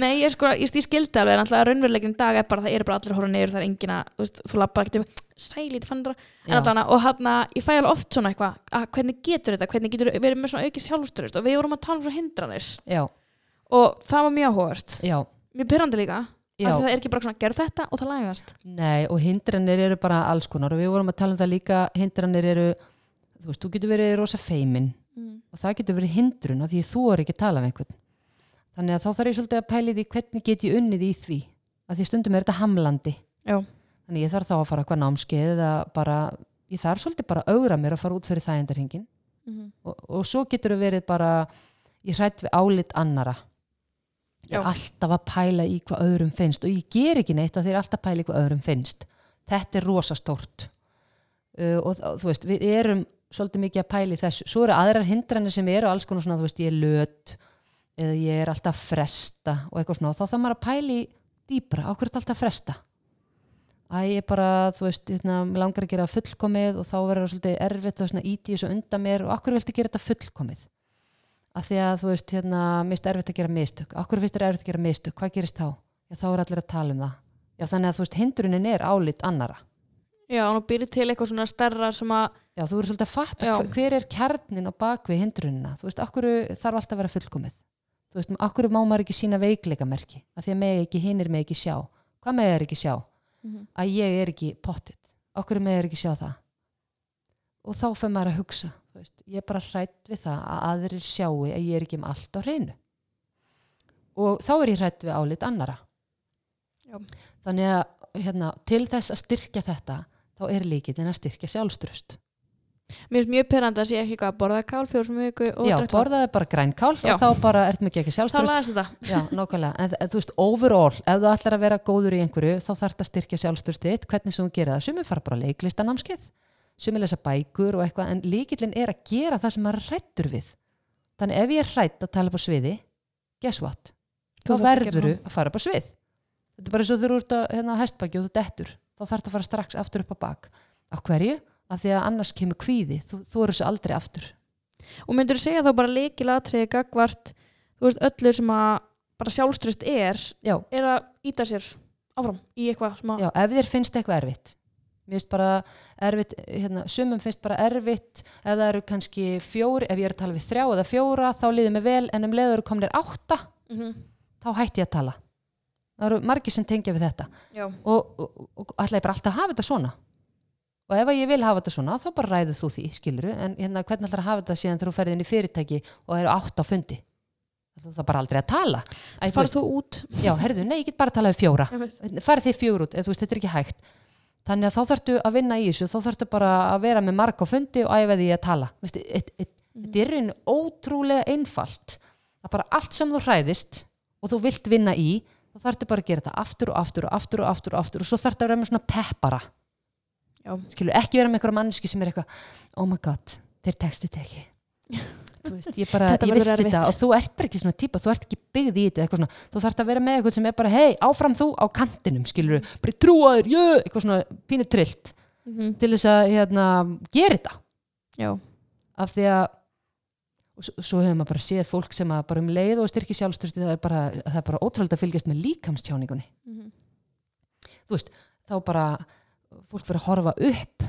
nei, ég sko, ég, ég skildi alveg en alltaf raunveruleikin í dag er bara, það eru bara allir að horfa niður það er engin að, þú þú lappar ekkert sælít fannra, en Já. alltaf og hann, ég fæ alveg oft svona eitthvað að hvernig getur þetta, hvernig getur verið með svona auki sjálfströst og við vorum að tala um svona hindranir. Já, og það var mjög áhugavert. Já, mjög pyrrandi líka það er ekki bara svona, gerð þetta og það lagast. Nei, og hindranir eru bara alls konar. Og við vorum að tala um það líka, hindranir eru þú veist, þú getur verið rosa feimin mm. og það getur verið hindrun af því þú er ekki að tala um einhvern. Þannig að þá þarf ég svolítið að pæli því hvernig get ég unnið í því? Að því stundum er þetta hamlandi. Já. þannig ég þarf þá að fara eitthvað námskeið eða bara, ég þarf svolítið bara að augra mér að fara út fyrir þægindarhingin Mm og, og svo getur það verið bara ég hrætt við álit annara ég er alltaf að pæla í hvað öðrum finnst. Og ég ger ekki neitt að þeir alltaf pæla í hvað öðrum finnst. Þetta er rosa stórt. Uh, og þú veist, við erum svolítið mikið að pæla í þessu. Svo eru aðrar hindranir sem eru alls konar svona, þú veist, ég er löt eða ég er alltaf að fresta og eitthvað svona, þá þarf maður að pæla í á hverju er alltaf að fresta? Æ, ég bara, þú veist, hérna, langar að gera fullkomið og þá verður það svolítið erfitt og svona íti þessu undan mér. Og akkur viltu gera þetta fullkomið af því að, þú veist, hérna, mist erfitt að gera mistök. Akkur finnst þér erfitt að gera mistök, hvað gerist þá? Já, þá er allir að tala um það. Já, þannig að, þú veist, hindrunin er álit annara Já, og nú býrði til eitthvað svona stærra sem að Já, þú verður svolítið að fatta hver, hver er kjarnin á bakvið hindrunina. Þú veist, akkur þarf alltaf að vera fullkomið? Þú veist, akkur má maður ekki sína veikleikamerki? Af því að meg ekki, hinir meg ekki sjá. Hvað meg er ekki sjá? Mhm. að ég er ekki pottit. Okkur með er ekki sjá það? Og þá fyrir maður að hugsa veist, ég er bara hrætt við það að aðrir sjáu að ég er ekki með allt á hreinu. Og þá er ég hrætt við álit annara Já. þannig að hérna, til þess að styrkja þetta þá er líkillin að styrkja sjálfstrust Mér finnst mjög pyrrandi að sé ekki að borða kál fjór sem viku og já, borðaði bara grænkál Já. og þá bara ertu mikið ekki Þá sjálfstrust lagast þetta Já, nákvæmlega, en, en þú veist, overall ef þú ætlar að vera góður í einhverju þá þarf það að styrkja sjálfstöðst þitt, hvernig sem þú gerir það. Sumir fara bara leiklistanámskeið sumir lesa bækur og eitthvað en líkillin er að gera það sem maður er hrættur við. Þannig ef ég er hrætt að tala upp á sviði guess what, þá Þú að verður það. að fara upp á svið. Þetta er bara eins og þú eru út á hérna, hestbaki og þú dettur þá þarf það að fara strax aftur upp á bak. Á hverju? Af því að annars kemur kvíði. Þú, þú eru svo aldrei aftur. Og myndur þú segja þá bara leikilatriði gagvart þú veist öllu sem að bara sjálfströst er Já, er að íta sér áfram í eitthvað sem að Já, ef þér finnst eitthvað erfitt mér finnst bara erfitt hérna, sumum finnst bara erfitt ef það eru kannski fjóri, ef ég er að tala við þrjá eða fjóra, þá líður mér vel en um leiður komnir átta, Mhm. þá hætti ég að tala. Það eru margir sem tengja við þetta. Já. og, og, og ætla ég bara alltaf hafa þetta svona? Og ef ég vil hafa þetta svona þá bara ræður þú því, skiluru en hérna, hvernig að hafa þetta síðan þegar þú ferð inn í fyrirtæki og eru átt á fundi? Það bara aldrei að tala? Æ, þú Farð út. Já, herðu, nei, ég get bara að tala við fjóra. Farið þið fjögur út, þú veist, þetta er ekki hægt þannig að þá þarftu að vinna í þessu þá þarftu bara að vera með marg á fundi og æfa því að tala. Þetta er einn ótrúlega einfalt að bara allt sem þú hræðist og þú vilt vinna í þá þarftu bara að gera þetta aftur og aftur og aftur og aftur og aftur og svo þarftu að vera með svona peppara. Já. skilur, ekki vera með einhverja manneski sem er eitthvað oh my god, þeir textið ekki veist, ég bara, ég vissi þetta og þú ert bara ekki svona típa, þú ert ekki byggð í þetta eitthvað svona, þú þarft að vera með eitthvað sem er bara hei, áfram þú á kantinum, skilur bara trúaður, jö, eitthvað svona pínu trillt. Mhm. til þess að hérna, gera þetta. Já. af því að svo hefur maður bara séð fólk sem að bara um leið og styrki sjálfstyrsti það er bara, það er bara ótrúlega að fylgjast með líkamstjáningunni. Mhm. þá bara fólk fyrir að horfa upp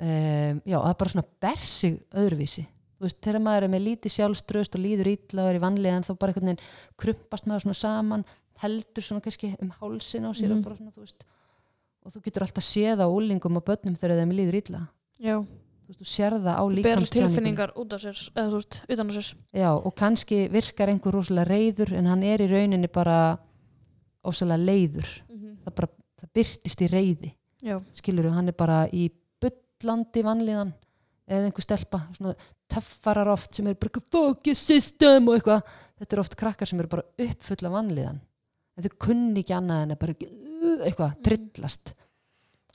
um, já, það er bara svona ber sig öðruvísi. þú veist, þegar maður er með lítið sjálfströst og líður illa og er í vanlíðan þá bara einhvern veginn krumpast maður svona saman heldur svona kannski um hálsin á sér Mhm. og bara svona, þú veist og þú getur alltaf séð á úlingum og börnum þegar þeim líður illa. Já. þú veist, þú sér það á Ber líkamstjáningunni. tilfinningar út á sér eða þú veist, utan á sér. Já, og kannski virkar einhver rosalega reyður en hann er í rauninni bara ósalega leiður. Það, bara, það byrtist í reyði Já. skilur hann er bara í bullandi vanlíðan eða einhver stelpa svona töffarar oft sem er bara eitthvað, your system og eitthvað. Þetta er oft krakkar sem eru bara uppfulla vanlíðan. En þau kunni ekki annað en að bara uh, eitthvað, Mm. trillast.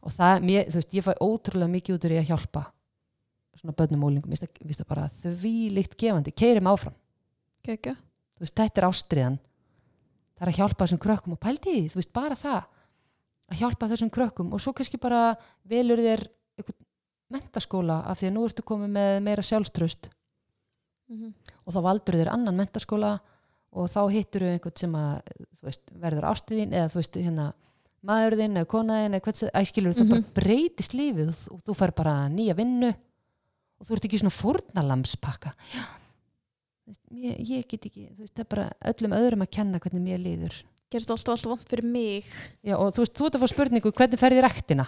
Og það, mér, þú veist, ég fæ ótrúlega mikið út úr í að hjálpa svona börnum og úlingum, mér finnst það bara því líkt gefandi, keirum áfram. Gekja. þú veist, þetta er ástriðan það er að hjálpa þessum krökkum og því, þú veist, bara það. Að hjálpa þessum krökkum og svo kannski bara velur þér einhvern mentaskóla af því að nú ertu komið með meira sjálfströst Mhm. og þá valdur þér annan mentaskóla og þá hittur þau einhvern sem að veist, verður ástiðin eða veist, hérna maðurðinn eða konaðinn eða hvernig æskilur það Mhm. bara breytist lífið og þú, fær bara nýja vinnu og þú ert ekki svona fórnalamspakka já ég, ég get ekki þú veist, það er bara öllum öðrum að kenna hvernig mér líður gerist alltaf alltaf vant fyrir mig Já, og þú veist, þú ert að fá spurningu, hvernig ferði í rektina?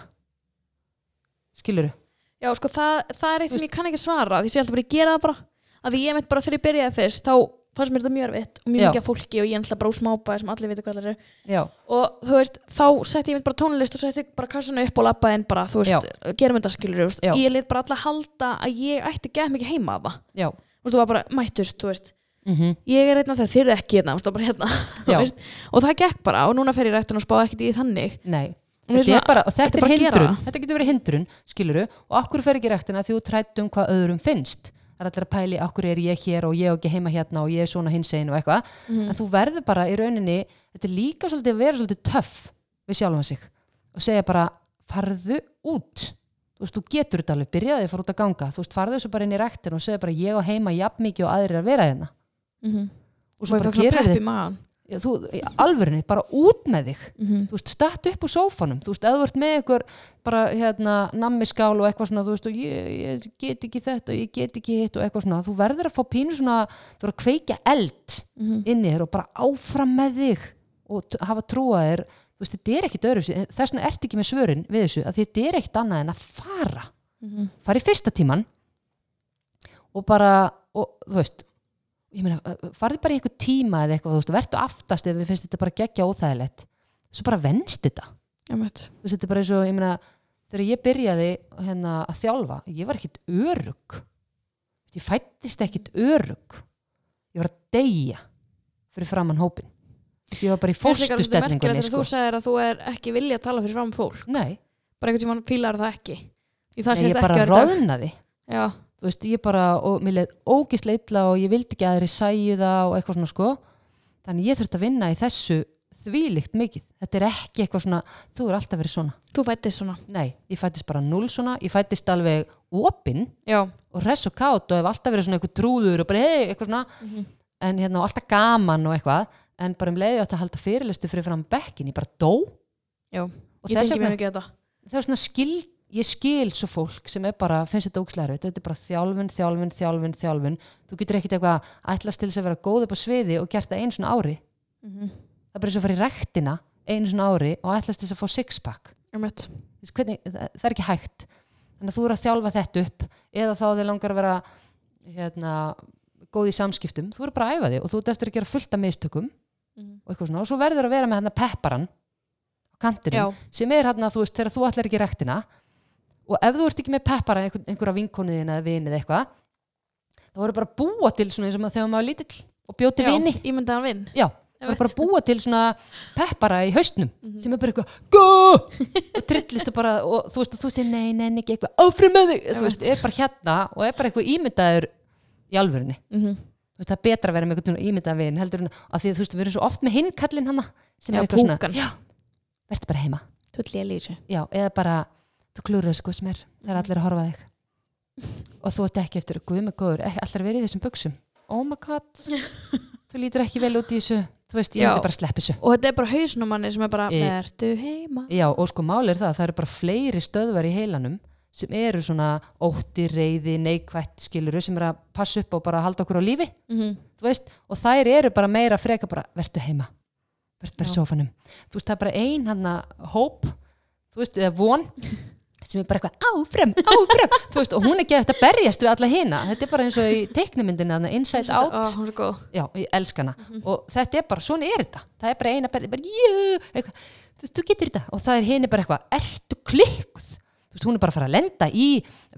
Já, sko, það, það er eitt sem ég kann ekki svara því ég sé alltaf bara að gera það bara. Að því ég meint bara þegar ég byrjaði fyrst þá fannst mér þetta mjög erfitt og mjög Já. mikið af fólki og ég ennlega bara úr smábæði sem allir vita hvað það eru. Já, og þú veist, þá setti ég mitt bara tónlist og setti bara kassana upp og labbaði inn bara, þú veist, gerum þetta skilur þú veist, Já. ég lit bara alla halda að ég ætti gett mikið heima af það, já. Þú veist, þú var bara mættust, þú veist, mm ég er einna þegar þið eru ekki hérna, þú veist, það var bara hérna, þú Já. veist, og það gekk bara og núna fer ég rættin og spá ekkert í þannig. Nei, þetta er bara, og þetta, þetta hindrun. þetta getur verið hindrun, skiluru og okkur fer ekki í rektina því þú trætt um hvað öðrum finnst. Það er allir að pæli, okkur er ég hér og ég er ekki heima hérna og ég er svona hins einn og eitthvað. Mhm. en þú verður bara í rauninni þetta er líka svolítið að vera svolítið töff við sjálfan sig og segja bara farðu út. Þú veist, þú getur þetta alveg, byrjaði að fara út að ganga. Þú veist, farðu þessu bara inn í rektin og segja bara ég á heima jafn mikið og aðrir að vera hérna. Mhm. og og svo ég bara gerir þið Já, þú, alvörinni, bara út með þig Mhm. þú veist, statt upp úr sófanum þú veist, eða ert með einhver bara hérna, nammiskál og eitthvað svona þú veist, og ég, ég get ekki þetta og ég get ekki hitt og eitthvað svona, þú verður að fá pínu svona, þú verður að kveikja eld Mhm. inni þér og bara áfram með þig og hafa trúa þér þú veist, þetta er ekkit öðru þess vegna ert ekki með svörin við þessu, að þetta er ekkit annað en að fara Mhm. fara í fyrsta tíman og bara, og þú veist ég meina, farði bara í eitthvað tíma eða eitthvað, þú veist, vertu aftast ef við finnst þetta bara geggja óþægilegt. Svo bara venst þetta. Þú veist, þetta er bara eins og, ég meina þegar ég byrjaði hérna að þjálfa ég var ekkit örug ég fættist ekkit örug ég var að deyja fyrir framann hópin ég var bara í merkilegt sko. þú segir að þú er ekki vilja að tala fyrir fram fólk? Nei, bara einhvern tímann fílar það ekki. Nei ég bara já, þú veist, ég bara, og mér leið ógislega illa og ég vildi ekki að þeirri sæju það og eitthvað svona sko. Þannig ég þurfti að vinna í þessu þvílíkt mikið. Þetta er ekki eitthvað svona, þú er alltaf verið svona. Þú fættist svona. Nei, ég fættist bara null svona, ég fættist alveg opinn og res og kátt og hef alltaf verið svona eitthvað trúður og bara hei, eitthvað svona. Mhm. en hérna og alltaf gaman og eitthvað. En bara um leiði átt að halda fyrirlistu fyrir fram bekkin, ég bara dó. Já. Og ég tengi mér ekki þetta ég skil svo fólk sem er bara finnst þetta ógslæri, þetta er bara þjálfun, þjálfun, þjálfun þjálfun, þú getur ekkit eitthvað ætlast til þess að vera góð upp á sviði og gert það einu svona ári, Mhm. það er bara eins og að fara í rektina einu svona ári og ætlast til þess að fá sixpack. Þú veist, hvernig, það, það er ekki hægt. Þannig að þú eru að þjálfa þetta upp eða þá þið langar að vera hérna, góð í samskiptum. Þú eru bara að æfa þig og þú ert eftir að gera fullt af mistökum Mhm. og eitthvað svona. Og svo verður að vera með pepparan á kantinum já, sem er hann þú veist þegar þú ætlar ekki rektina og ef þú ert ekki með peppara einhver, einhverja vinkonuðin eða vinið eitthvað þá voru bara að búa til svona eins og þegar maður var lítill og bjóti já, vini. ímyndaðan vinn já, það voru bara að búa til svona peppara í haustnum Mhm. sem er bara eitthvað og trillist og bara og þú veist og þú segir nei, nei, ekki eitthvað áfram með þig þú veist, er bara hérna og er bara eitthvað ímyndaður í alvörinni Mhm. Þú veist, það er betra að vera með eitthvað svona ímyndaðan vin heldur en að því að þú veist, við erum svo oft með hinn kallinn hana sem Já, er eitthvað svona verður bara heima. Ég já, eða bara, þú klúður þessu hvað sem er það er allir að horfa þig. Og þú ert ekki eftir, guð með góður ekki allir að vera í þessum buksum oh my god, þú lítur ekki vel út í þessu. Þú veist, ég myndi bara sleppa þessu. Og þetta er bara hausnum manni sem er bara Í- vertu heima. Já, og sko máli er það, það eru bara fleiri stöðvar í heilanum sem eru svona ótti, reyði, neikvætt skiluru sem er að passa upp og bara halda okkur á lífi. Mhm. þú veist, og þær eru bara meira freka bara, vertu heima. Vertu bara sófanum. Þú veist, það er bara ein hann hóp þú veist, eða von sem er bara eitthvað áfram, áfram. Veist, og hún er eftir að berjast við alla hina. Þetta er bara eins og í teiknumyndinu þarna, Inside Out, góð. Já, ég elska hana. Og þetta er bara, svona er þetta. Það er bara eina berja, bara, eitthvað. Þú getur þetta, og það er hini bara eitthvað ertu klikkuð, þú veist, hún er bara að fara að lenda í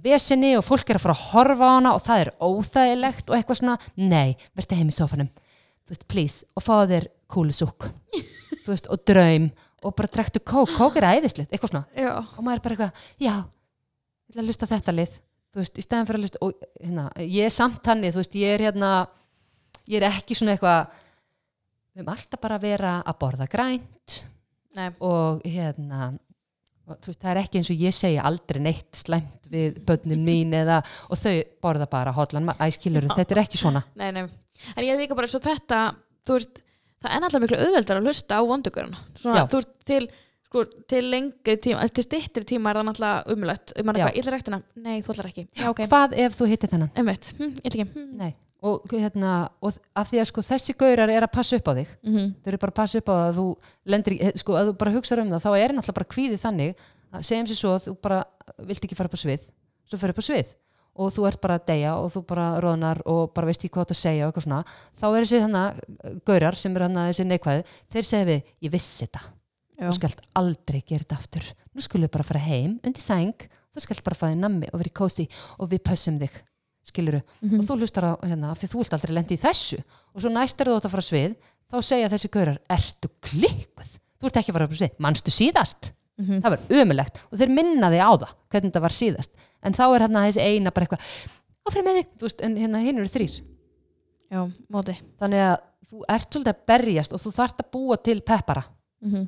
vesinni og fólk er að fara að horfa á hana og það er óþægilegt og eitthvað svona, nei, verður heim í sofanum þú veist, please, og fáðu þér kúlusúk, þú veist, og draum og bara drektu kók, kók er æðislegt eitthvað svona, já, og maður er bara eitthvað já, ég ætla að lusta þetta lið. Þú veist, í stæðan fyrir að lusta og hérna, ég er samt hannig, þú veist, ég er hérna ég er ekki svona eitthvað við erum alltaf bara að vera að borða grænt nei. og hérna og, þú veist, það er ekki eins og ég segja aldrei neitt slæmt við börnum mín eða, og þau borða bara hotlan æskilur, þetta er ekki svona. Nei, nei. En ég líka bara svo þetta, þú veist, það er náttúrulega miklu auðveldar að hlusta á vondugurinn. Þú veist, til, sko, til lengri tíma, til stittri tíma er það náttúrulega umlegt. Um ég ætla rektina. Nei, þú ætlar ekki. Já, ok. hvað ef þú hittir þennan? Hm, ég ætla ekki. Hm. Og, hérna, og af því að sko þessi gaurar er að passa upp á þig Mhm. þau eru bara að passa upp á það að þú lendir sko, að þú bara hugsa um það, þá er náttúrulega bara kvíðið þannig segjum sér svo að þú bara vilt ekki fara upp á svið, svo fyrir upp á svið og þú ert bara að deyja og þú bara róðnar og bara veist ekki hvað þú að segja og eitthvað svona þá er þessi þannig gaurar sem eru þannig þessi neikvæðu, þeir segja við ég vissi þetta, þú skalt aldrei gera þetta aftur, nú skulum við bara fara heim undir sæng, þú skalt bara fæði nammi og verið kósti og við pössum þig. Skiluru, Mhm. og þú hlustar á hérna, af því þú vilt aldrei lendi í þessu. Og svo næst er þú átt að fara svið þá segja þessi gaurar, ertu klikkuð? Þú ert ekki að fara svið, manstu síðast? Mhm. það var ömulegt og þeir minna þig á það hvernig það var síðast, en þá er hérna þessi eina bara eitthvað, áfram með þig. Þú veist, en hérna hinn eru þrýr Já, móti. Þannig að þú ert svolítið að berjast og þú þarft að búa til peppara. Mhm.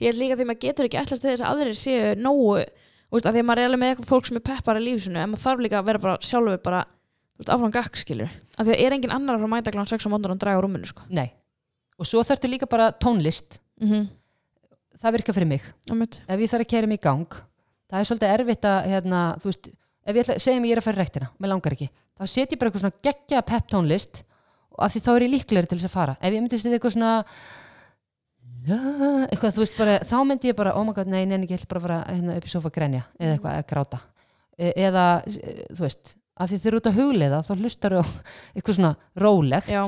Ég held líka því maður getur ekki til þess að aðrir séu nógu þú veist, að því að maður er alveg með eitthvað fólk sem er peppar í lífsinu en maður þarf líka að vera bara sjálfur bara þú veist, áfram gakk skilur af því að er engin annar að að mæta kláðan 6 á móndar og draga rúminu sko. nei, og svo þarftu líka bara tónlist. Mm -hmm. það virkar fyrir mig. Ef ég þarf að kæra mig í gang það er svolítið erfitt að hérna, þú veist, ef ég ætla, segjum ég er að fara í rektina mér langar ekki, þá set ég bara eitthvað svona geggja pep tónlist og af því þá er ég líklegri til þess að fara. Ef ég myndi setja eitthvað svona eitthvað, þú veist, bara, þá myndi ég bara oh my god, nei, neina, ég ætla bara að fara hérna, upp í sofa að grenja, eða eitthvað, að gráta. E eða, e, þú veist af því þeir eru út að hugleiða, þá hlustar á eitthvað svona rólegt. Já.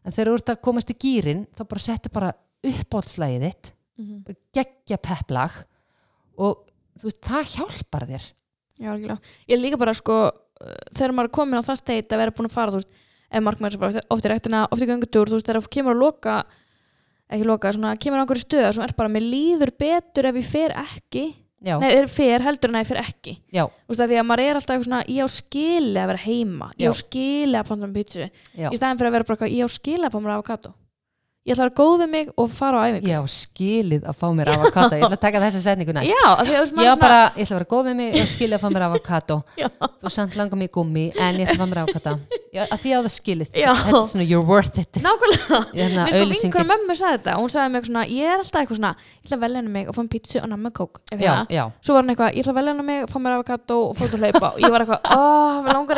En þeir eru út að komast í gýrin þá bara settu bara uppáhaldslægið þitt mm -hmm. geggja pepplag og veist, það hjálpar þér. Já, algjörlega. Ég er líka bara sko uh, þegar maður er komin á það steit að vera búin að fara þú veist, ef markmaður sem bara oft í rektina, oft í göngutúr þú veist, þegar kemur að loka ekki loka, svona, kemur á einhverju stöð sem er bara, mér líður betur ef ég fer ekki. Já, nei, er fer heldur en ef ég fer ekki. Já, þú veist, að því að maður er alltaf eitthvað svona ég á skili að vera heima, ég Já. á skili að panta með pítsu, já. í staðin fyrir að vera bara eitthvað, ég á skili að fá mér avokado ég ætla að vera góð við mig og fara á æfingu. Ég á skilið að fá mér avokado. Ég ætla að taka þessa setningu næst. Já, því að ég, svona- bara, ég ætla að vera góð með mig á skilið að fá mér avokado. Já. þú samt langar mig í gummi en ég ætla að fá mér avokado. Já, að því á það skilið. Já. þetta er svona you're worth it. Nákvæmlega. Hérna, Mér sko mömmu sagði þetta. Og hún sagði mig svona, ég er alltaf eitthvað svona ég ætla að velja henni mig og fá mér pítsu og namma kók já, já, svo var hann eitthvað, ég ætla að velja henni mig og fá mér avokado og fótt að hlaupa. Og ég var eitthvað, við langar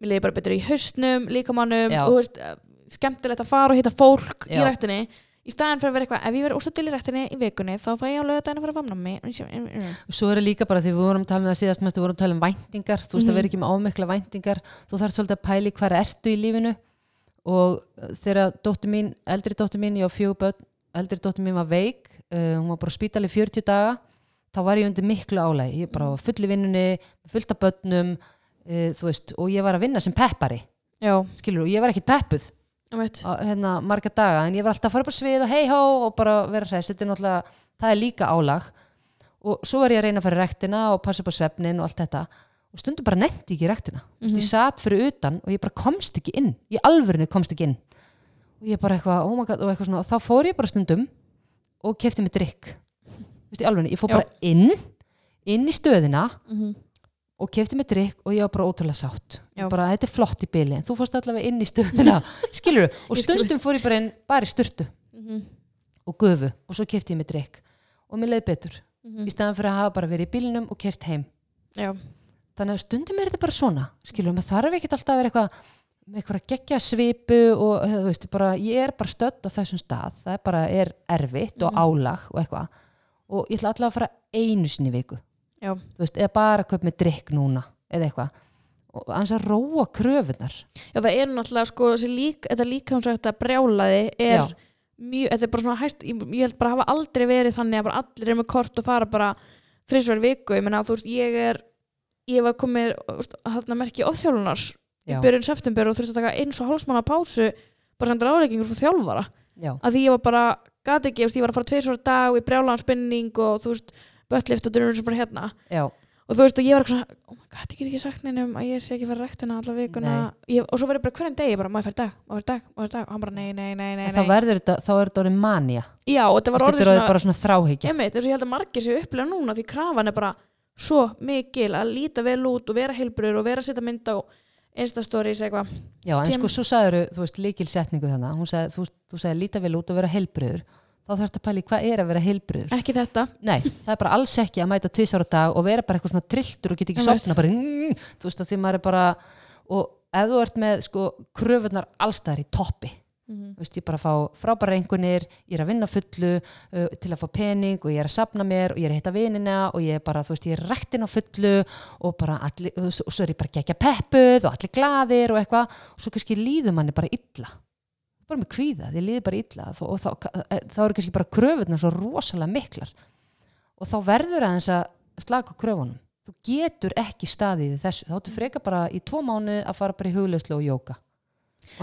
mér leiði bara betur í haustnum líkamannum, og þú veist eh, skemmtilegt að fara og hitta fólk í Já. rættinni í staðin fyrir að vera eitthvað, ef ég verið óstöldil í rættinni í vikunni, þá fæ ég á lögadaginn að fara að famna mig svo er það líka bara því við vorum að tala um það síðast við vorum að tala um væntingar. Þú veist Mhm. að vera ekki með ómikla væntingar. Þú þarf svolítið að pæli hvar ertu í lífinu. Og uh, þegar dóttir mín, eldri dóttir mín, ég á fjögur börn eldri dóttir mín var veik uh, hún var bara á spítali 40 daga þá var ég undir miklu álæg ég bara var full í vinnunni, fullt af börnum uh, þú veist, og ég var að vinna sem peppari já, skilur, og ég var ekkit peppuð. Á, hérna, marga daga, en ég var alltaf að fara upp á svið og hei hó og bara vera hress, þetta er náttúrulega það er líka álag. Og svo var ég að reyna að fara í rektina og passa upp á svefnin og allt þetta. Og stundum bara ég ekki í rektina mm Mhm. ég satt fyrir utan og ég bara komst ekki inn. Í alvörinu komst ekki inn. Og ég bara eitthvað, oh my god, og eitthvað svona og þá fór ég bara stundum og kefti mig drikk Vist, alvörinu, ég fór Já. bara inn inn í stöðina mm og kefti mig drikk og ég var bara ótrúlega sátt. Bara þetta er flott í byli en þú fórst allavega inn í stöðuna. Skilur og Ég skil. stundum fór ég bara inn bara í styrtu -hmm. og gufu og svo kefti ég mig drikk og mér leið betur. Mhm. í staðan fyrir að hafa bara verið í bílnum og kert heim. Já, þannig að stundum er þetta bara svona skilur, maður þarf ekkert alltaf að vera eitthvað með eitthvað geggja svipu og þú veist, bara, ég er bara stödd á þessum stað. Það er bara er erfitt og Mhm. álag og eitthvað. Og ég ætla allavega að fara einu sinni viku. þú veist, eða bara að köpa með drikk núna eða eitthvað. Og aðeins að róa kröfunar já, það er náttúrulega sko, lík, þetta líkamsrætt að brjálaði er Já. mjög, þetta er bara svona hæst ég, ég held bara hafa aldrei verið þannig að bara allir er með kort og fara bara þrísvar í viku, ég meina þú veist, ég er ég var komið, þarna merki ofþjálfunar í Já. byrjun september og þurfti að taka eins og hálfsmána pásu bara sem ráðleikingur fyrir þjálfara. Já, að því ég var bara, gati ekki, ég var að fara tveisvar á dag og í brjálanspinning og þú veist böttlift og durnur sem bara hérna. Já, og þú veist og ég var eitthvað svona oh my god, ég get ekki sagt neinum að ég sé ekki fara rektina alla vikuna. Ég, og svo ég bara hverjum degi bara, má ég fara í dag, má ég fara í dag, fara í dag? Og hann bara nei, nei, nei, nei, nei. verður þetta þá er þetta orðið manja já og þetta var þetta orðið er orðið svona bara svona þráhyggja. Einmitt, þess að ég held að margir séu upplega núna því krafan er bara svo mikil að líta vel út og vera heilbrur og vera að setja mynd á instastories eitthvað. Já, en Sem- sko svo sagður þú veist líkilsetningu þannig hún sagði, þú, þú sagði líta vel út og vera heilbriður þá þarf þetta að pæla í hvað er að vera heilbriður ekki þetta. Nei, það er bara alls ekki að mæta tvisar á dag og vera bara eitthvað svona trilltur og geta ekki sopna bara, mm, þú veist að því maður er bara og ef þú ert með sko kröfunar allstæðar í toppi Mhm. Þú veist, ég bara fá frábæra einhvernir ég er að vinna fullu uh, til að fá pening og ég er að sapna mér og ég er að hitta vinina og ég er bara, þú veist, ég er rektin á fullu og bara allir, og svo er ég bara gegja peppuð og allir glaðir og eitthvað og svo kannski líður manni bara illa bara með kvíða, því líður bara illa og, og þá, þá eru kannski bara kröfunar svo rosalega miklar. Og þá verður aðeins að slaka kröfunum. Þú getur ekki staðið í þessu. Þá áttu freka bara í tvo mánu að fara bara í hugleyslu og jóka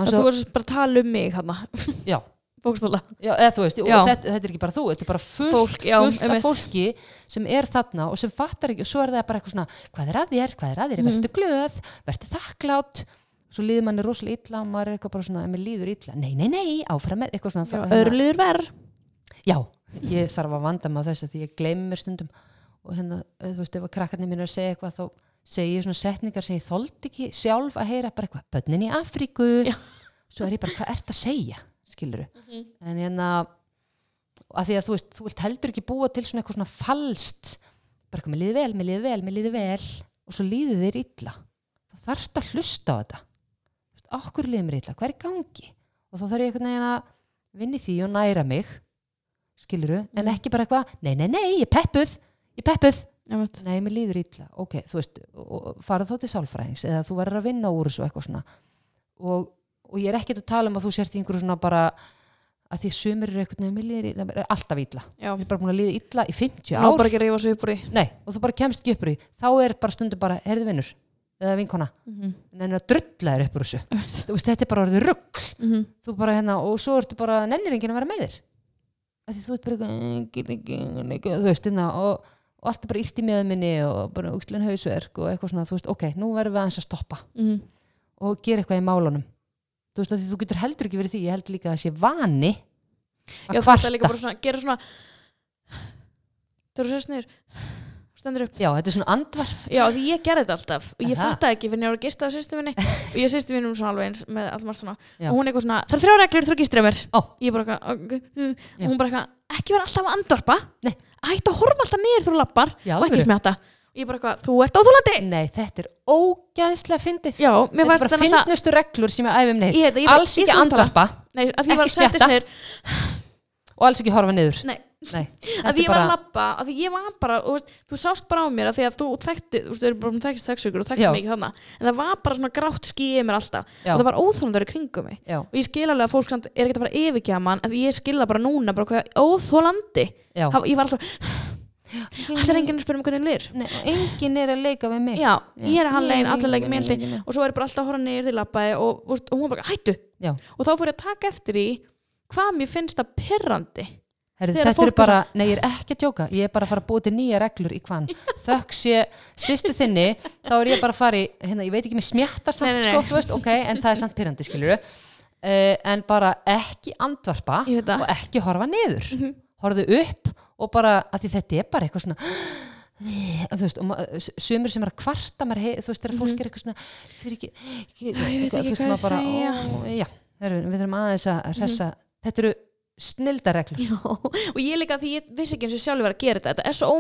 og þú varst bara að tala um mig hann já, bókstóla Já, eða veist, Já. þetta, þetta er ekki bara þú, þetta er bara fullt, Fólk, já, fullt af fólki sem er þarna og sem fattar ekki og svo er það bara eitthvað svona, hvað er að þér, hvað er að þér, Mhm. verður glöð, verður þakklátt, svo líður manni rosalega illa og maður er eitthvað bara svona, ef mér líður illa, nei, nei, nei, áfram með eitthvað svona, öðru liður verð já, ég þarf að vanda mig á þessu því ég gleymi mér stundum. Og hérna, eh, þú veist, ef að krakkarnir mín er að segja eitthvað þá segi ég svona setningar sem ég þoldi ekki sjálf að heyra bara eitthvað, bönnin í Afríku. Já. svo er ég bara, hvað ert að segja? Skiluru, Mhm. en hérna að því að þú veist, þú vilt heldur ekki búa til svona eitthvað svona falskt bara eitthvað, mér líði vel, mér líði vel, mér líði vel. Og svo líði þér illa. Þá þarfst að hlusta á þetta veist, okkur líði mér illa, hvað er í gangi? Og þá þarf ég einhvern veginn að vinni því og næra mig skiluru, en Mhm. ekki bara eitthvað nei, nei, nei, ég peppuð, ég peppuð. Einmitt. nei, mér líður illa, ok, þú veist farið þá til sálfræðings eða þú verður að vinna úr þessu eitthvað svona. Og, og ég er ekkert að tala um að þú sért í einhverju svona bara að því sumir eru eitthvað, mér líður illa, mér er alltaf illa. Já, ég er bara búin að líða illa í 50 ná ár. nei, og þú bara kemst ekki upp úr því. Þá er bara stundum bara, heyrðu vinnur eða vinkona, Mhm. en ennur að drulla þér upp úr þessu. Veist, þetta er bara orðið rugg Mhm. þú bara hérna, og svo ertu bara nennir enginn að vera með þér. Því þú ert bara eitthvað engin, þú veist, hérna, og, og allt er bara illt í meðminni og bara úkslen hausverk og eitthvað svona, þú veist, ok, nú verðum við aðeins að stoppa. Mhm. og gera eitthvað í málunum. Þú veist, að því þú getur heldur ekki verið því ég held líka að það sé vani já, að líka kvarta svona gera svona þú sérst niður stendur upp. Já, þetta er svona andvarp. Já, því ég gerði þetta alltaf. Og ég fattaði ekki fyrir ég var að gista á sýstu minni. Og ég sýstu minni um svona alveg eins með allt margt svona. Já. og hún eitthvað svona, það er þrjá reglur þú gistir að mér. Ó. ég bara eitthvað og hún bara eitthvað, ekki vera alltaf að andvarpa. Nei. ætti að horfa alltaf niður þú lappar Já, og ekki alvöru? smjata og ég bara eitthvað, þú ert óþólandi nei, þetta er ógæðslega fyndið. Já, mér þetta er fannst bara þetta náttúrulega fyndnustu reglur sem ég æfum neitt. Ég ég alls ég ekki tala. andvarpa. Nei, að því ég var að Ekki settist smjatta. niður og alls ekki horfa niður. Nei, nei, að því ég var að lappa að því ég var bara, og, veist, þú sást bara á mér að því að þú þekkti, þú veist, þau eru bara þekkist þekksökur og Já. þekkti mikið þannig, en það var bara svona grátt skýið mér alltaf. Já. og það var óþólandari kringum mig. Já, og ég skil alveg að fólk samt er ekkert að fara að yfirgefa mann en ég skil það bara núna bara hvað óþólandi já. Það- ég var alltaf, allir enginn að spyrja mig hvernig lir? Nei, og enginn er að leika við mig. Já, ég er að hann legin, allir legin með nei, nei. og svo er ég bara alltaf að horfa niður til labbaði og, og, og hún bara, hættu. Já. og þá fór ég að taka eftir því hvað mér finnst það pirrandi? Herri, þetta er bara, nei ég er ekki að tjóka ég er bara að fara að búa til nýja reglur í hvann þökk sé sýstu þinni. Þá er ég bara að fara í, hérna, ég veit ekki með smjatta samt Nei, nei, nei. sko, þú veist, ok, en það er samt pyrrandi skilur uh, en bara ekki andvarpa Ég og ekki horfa niður. Mhm. horfðu upp og bara, að því þetta er bara eitthvað svona þú veist, sumir sem er að kvarta maður, heyr, þú veist, þegar fólk er eitthvað svona fyrir ekki, ekki, Mhm. Ég eitthvað, ekki þú veist, maður bara, ó, já, við þurfum aðeins að hressa, þetta eru snildareglur, Já, og ég líka því ég vissi ekki eins og sjálfur að gera þetta. Þetta er svo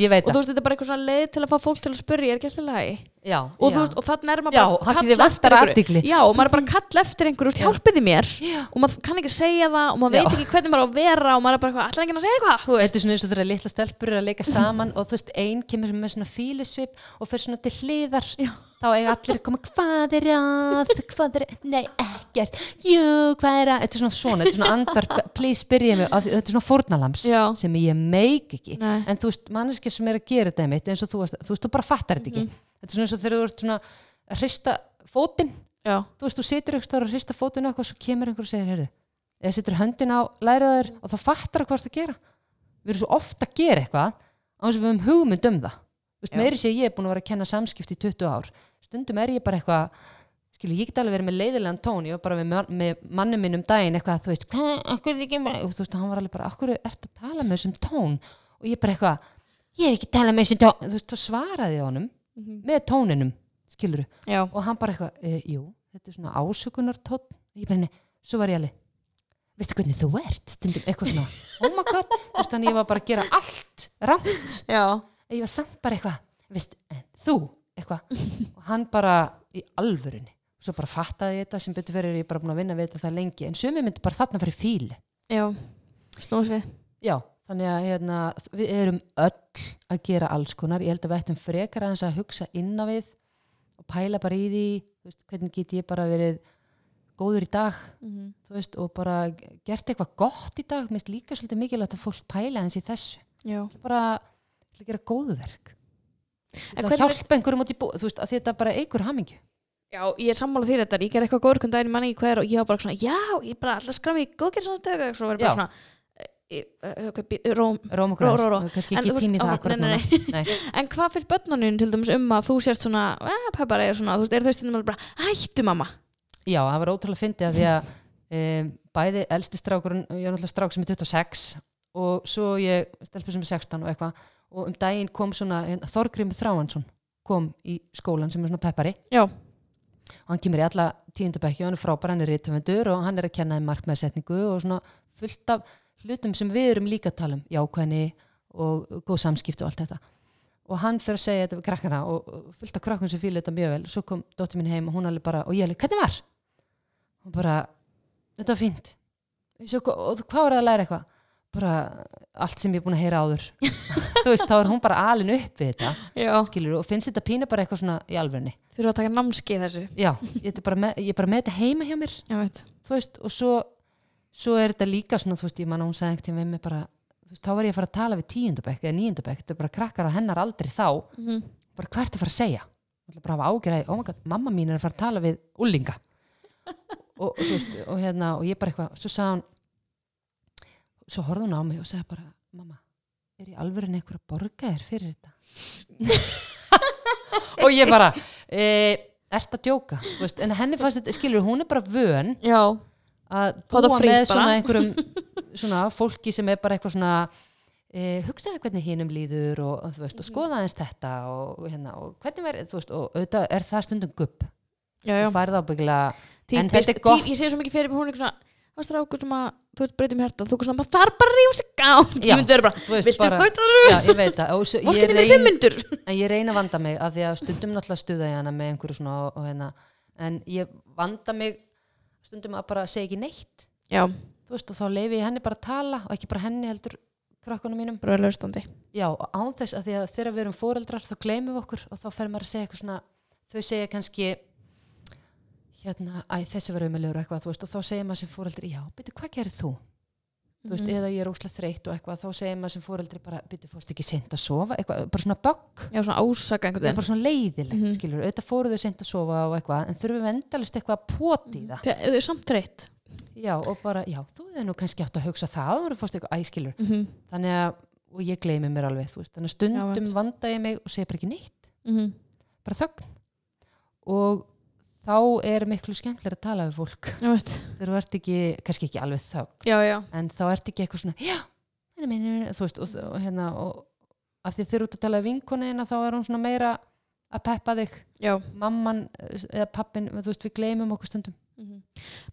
ég veit og þú það. veist þetta er bara eitthvað svona leið til að fá fólk til að spyrja er ekki alltaf lagi? Já, og, já. veist, og þannig er maður Já, bara að vantar eftir einhverju. já, og maður er bara að kalla eftir einhverju Já. hjálpiði mér? Og maður kann ekki segja það og maður veit ekki hvernig maður á að vera og maður er bara allir enginn að segja eitthvað? Þú veist, þetta er svona eins og þegar litla stelpur eru að leika saman og þú veist, ein kemur með svona fílisvip og fer svona til hliðar. Já. Þá eiga allir að koma, hvað er að? Hvað er, nei, ekkert. Jú, hvað er að, þetta er svona svona þetta er svona andvar, please byrja mig, þetta er svona fórnalams sem ég meik ekki. Nei. en þú veist, manneskja sem er að gera þetta mitt eins og þú veist, þú veist, þú bara fattar þetta ekki. Mhm. þetta er svona eins og þegar þú ert svona að hrista fótinn. Þú veist, þú situr ykkur stóra að hrista fótinn og svo kemur einhver og segir, heyrðu eða situr höndin á læraður og þá fattar hvað það að gera. Við erum svo ofta að gera eitthvað á þess að við höfum hugmynd um það Já. meiri sé ég er búin að vera að kenna samskipti í 20 ár. Stundum er ég bara eitthvað skilu, ég get alveg verið með leiðilegan tón. Ég var bara með, með mannum minn um daginn eitthvað, þú veist, akkur er ekki bara og þú veist, hann var alveg bara, akkur ert að tala með þessum tón? Og ég bara eitthvað ég er ekki að tala með þessum tón. Þú veist, þá svaraði ég honum með tóninum skiluru, já, og hann bara eitthvað, e, jú, þetta er svona ásökunartótt ég bara, nei, svo var ég alveg veistu hvernig þú ert? Stundum eitthvað svona, oh my god. Þú veist ég var að samt bara eitthvað veist, en þú, eitthvað. Og hann bara í alvörunni. Svo bara fattaði ég þetta sem betur fyrir ég bara búin að vinna við þetta það lengi, en sumi myndi bara þarna fyrir fíl Já. Snúðs við. já, þannig að hérna, við erum öll að gera alls konar. Ég held að við ættum frekar aðeins að hugsa inn á við og pæla bara í því veist, hvernig get ég bara verið góður í dag Mm þú veist, og bara gert eitthvað gott í dag, mér finnst líka svolítið mikilvægt að fólk pæla eins í þessu. Já. bara til að gera góðverk En það hvernig hjálpa einhverjum út í bú þú veist, að þetta bara eigur hamingju. Já, ég er sammála þér þetta, ég ger eitthvað góður ég manni ekki hvað er og ég var bara svona, já, ég bara alltaf skræmi í góðgerðsandögu og svo verður bara svona e, e, róm, og græs, En í hvað fyrst börnunum til dæmis um að þú sért svona, er er þau stundum alveg bara, hættu mamma. Já, það var ótrúlega fyndið að því að um, bæði elsti strákurinn ég er náttúrulega strák sem er 26 og svo ég stelpur sem er 16 og eitthvað og um daginn kom svona hérna, Þorgrimur Þráhansson kom í skólan sem er svona peppari. Já, og hann kemur í alla tíundabækju og hann er frábær, hann er rithöfundur og hann er að kenna þeim markmeðsetningu og svona fullt af hlutum sem við erum líka að tala um jákvæðni og góð samskipt og allt þetta. Og hann fyrir að segja þetta við krakkana og og fullt af krakkum sem fíla þetta mjög vel. Svo kom dóttir mín heim og hún alveg bara og ég alveg, hvernig var? og bara, þetta var fínt. Svo, og hvað var það að læra eitthvað? Bara allt sem ég er búin að heyra áður. Þú veist, þá er hún bara alin upp við þetta já, skilur, og finnst þetta pínu bara eitthvað svona í alvörni þurfa að taka námskeið þessu. Já, ég er bara með, er bara með þetta heima hjá mér þú veist, og svo svo er þetta líka svona, þú veist, ég man að hún sagði ekkert við mig bara, þú veist, þá var ég að fara að tala við tíundabæk eða níundabæk, þetta er bara krakkar á hennar aldrei þá, mm bara hvað ertu að fara að segja? Bara hafa ágjörði, oh my god, mamma mín er að fara að tala við og, og þú veist, og hérna og ég bara eitthvað, svo horfði hún á mig og sagði bara mamma, er ég alveg einhver að borga þér fyrir þetta? Og ég bara e, ert að djóka? Veist, en henni fannst þetta, skilur, hún er bara vön Já, að búa með svona einhverjum svona fólki sem er bara eitthvað svona e, hugsaðu hvernig hinum líður og, og, veist, og skoða aðeins þetta og, hérna, og hvernig verður, þú veist, og auðvitað er það stundum gubb já, já. Og færð ábyggilega En þetta er gott. Ég sé svo mikið fyrir hún er eitthvað svona Það er strákur sem að, þú veit, breytum hérta Þú er svona, maður þarf bara rífa sig Já, Ég myndi vera bara, veist, viltu bara- bæta þessu? já, ég veit það. Og svo, ég, reyn, ég reyna að vanda mig af því að stundum náttúrulega stuða ég hana með einhverju svona og, og hérna, en ég vanda mig stundum að bara segja ekki neitt. Já, þú veist, og þá leifi ég henni bara að tala og ekki bara henni heldur krakkunum mínum. Bara verið löstandi Já, og án þess að því að þegar við erum fóreldrar þá gleymum við okkur og þá fer maður að segja eitthvað svona þau segja kannski hérna, æ, þessi var umelegur eitthvað, þú veist, og þá segir maður sem fóreldri, já, byrju, hvað gerir þú? Þú veist, Mhm. eða ég er óslega þreytt og eitthvað, þá segir maður sem fóreldri bara, byrju, fórst ekki seint að sofa, eitthvað, bara svona bögg, Já, svona ásaka einhvern er veginn bara svona leiðilegt, Mhm. skilur, auðvitað fóruð þau seint að sofa og eitthvað, en þurfum við endalist eitthvað að poti í það. Þegar þau er samt þreytt Já, og bara, já, þú hefur nú kannski átt að hugsa það, þú fórst eitthvað æskilur, mm -hmm. þannig að, og ég gleymi mér alveg, þú veist, þannig að stundum veit. vanda ég mig og segir bara ekki neitt Mhm. bara þögn og þá er miklu skemmtilega að tala við fólk. Þegar þú ert ekki, kannski ekki alveg þögn. Já, já, en þá ert ekki eitthvað svona já, minni, minni, þú veist og, og hérna og af því þegar þú ert að tala við vinkonina þá er hún svona meira að peppa þig. Já. Mamman eh, eða pappin, þú veist við gleymum okkur stundum. Mm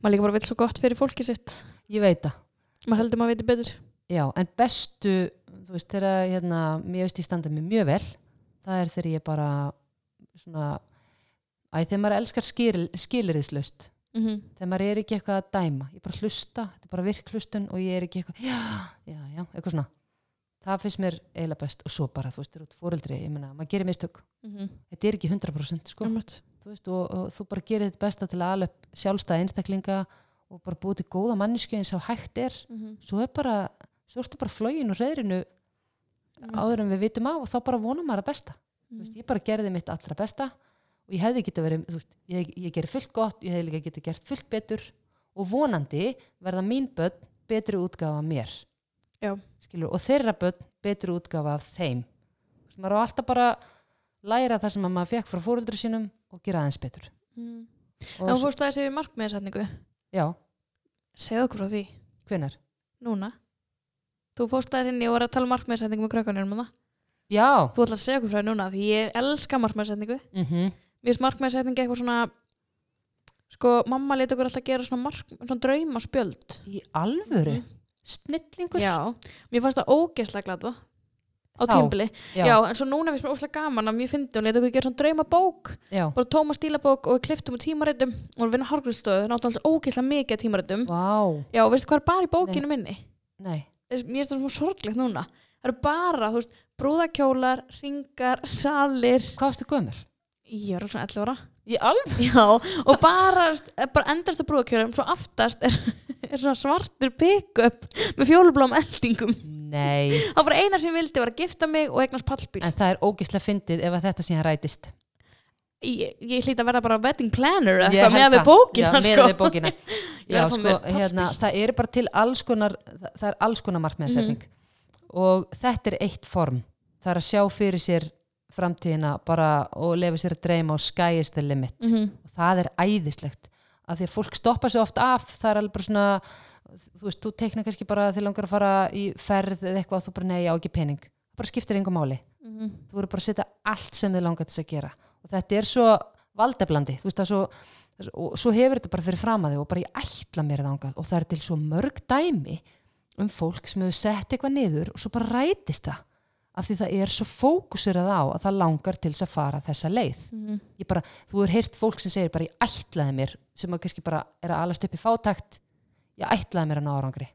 Maður líka bara vill svo gott fyrir fólki sitt. Ég veit það, Maður heldur maður viti betur. Já, en bestu þú veist, þegar hérna, mér veist ég standa mig mjög vel það er þegar ég bara svona æ, þegar maður elskar skil, skiliriðslaust mm -hmm. þegar maður er ekki eitthvað að dæma ég bara hlusta, þetta er bara virklustun og ég er ekki eitthvað, já, já, já, eitthvað svona. Það finnst mér eiginlega best og svo bara, þú veist, þú ert fóreldri, ég meina maður gerir mistök, mm -hmm. þetta er ekki 100% sko, þú veist, og, og þú bara gerir þetta besta til að upp sjálfstæða einstaklinga og bara búið til góða mannisku eins og hægt er, svo er bara svo ertu bara flógin og reyðrinu áður en við vitum á og þá bara vonum maður að besta, þú veist, ég bara gerði mitt allra besta og ég hefði geta verið, þú veist, ég, ég gerir fullt gott, ég hefði líka geta gert fullt betur. Og vonandi verða mín börn betri útgáfa af mér. Skilur, og þeirra börn betri útgáfa af þeim. Þú veist, maður á alltaf bara læra það sem að maður fekk frá fóreldru sínum og gera aðeins betur. Mm. og En þú fórst aðeins yfir markmiðsetningu já, Segðu okkur frá því, hvenar? núna. Þú fórst aðeins inn í og var að tala um markmiðsetningu með krökkunum um Já, Þú ætlar að segja okkur frá því núna því ég elska markmiðsetningu mm Mér finnst markmiðsetningu eitthvað svona sko, mamma leti okkur alltaf gera svona, mark, svona drauma spjöld í alvöru, Mhm. snillingur? Já, mér fannst það ógeðslega glata á Þá? tímbili, já. já, en svo núna finnst mér óslega gaman að mér fyndi hún leti okkur gera svona drauma bók já. bara tóma stílabók og við kliftum á tímaritum og við vinna hárgruðstöðu, náttúrulega ógeðslega mikið af tímaritum, Vá, já, og veistu hvað er bara í bókinu minni? nei. Þess- mér finnst það svona sorglegt núna. Það eru bara, þú veist, brúðakjólar ringar, salir. Hvað varstu gömur? Ég var svona 11 ára Í alvöru? já, og bara, bara endast á brúðakjólum svo aftast er, er svona svartur pick-up með fjólublám eldingum Nei, það var eina sem vildi var að gifta mig og eignast pallbíl en það er ógislega fyndið ef að þetta síðan rætist ég, ég hlýt að verða bara wedding planner eitthvað með við það. bókina Já, sko. með við bókina Já, sko, hérna, það eru bara til alls konar það, er alls konar markmiðasetning Mhm. og þetta er eitt form það er að sjá fyrir sér framtíðina bara og lefa sér að dreyma og sky is the limit Mhm. og það er æðislegt af því að fólk stoppa sig oft af það er alveg bara svona þú veist, þú teikna kannski bara að þið langar að fara í ferð eða eitthvað þú bara nei, á ekki pening. Það bara skiptir engum máli. Mhm. þú voru bara að setja allt sem þið langar þess að gera. Og þetta er svo valdeblandi þú veist það er svo og svo hefur þetta bara fyrir fram að þig og bara ég ætla mér þangað. Og það er til svo mörg dæmi um fólk sem hefur sett eitthvað niður og svo bara rætist það af því það er svo fókusirað á að það langar til þess að fara þessa leið. Mhm. ég bara, þú er heyrt fólk sem segir bara ég ætlaði mér, sem að kannski bara er að alast upp í fátækt ég ætlaði mér að ná árangri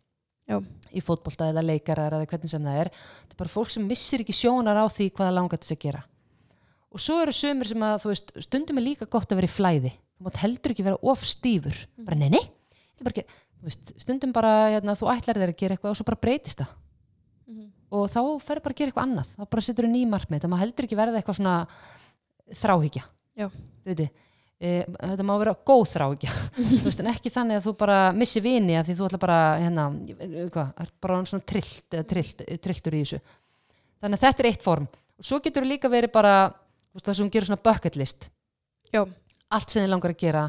Já. í fótbolta eða leikarar eða hvernig sem það er. Þetta er bara fólk sem missir ekki sjónar á því hvað það langar til þess að gera. Og svo eru sömur sem að þú veist, stundum er líka gott að vera í flæði. Þú mátt heldur ekki vera of stífur. Þetta er bara veist, stundum bara, hérna, þú ætlar þér að gera eitthvað og svo bara breytist það. Mhm. Og þá ferður bara að gera eitthvað annað. Þá bara setur þú ný markmið, það má heldur ekki verða eitthvað svona veit, e, þetta má vera góð þráhyggja. Þú veist, en ekki þannig að þú bara missi vini að því þú ætla bara hérna, er bara svona trillt trillt, trilltur í þessu. Þannig að þetta er eitt form. Og svo getur þú líka verið bara það sem gerir svona bucket list. Já. allt sem þið langar að gera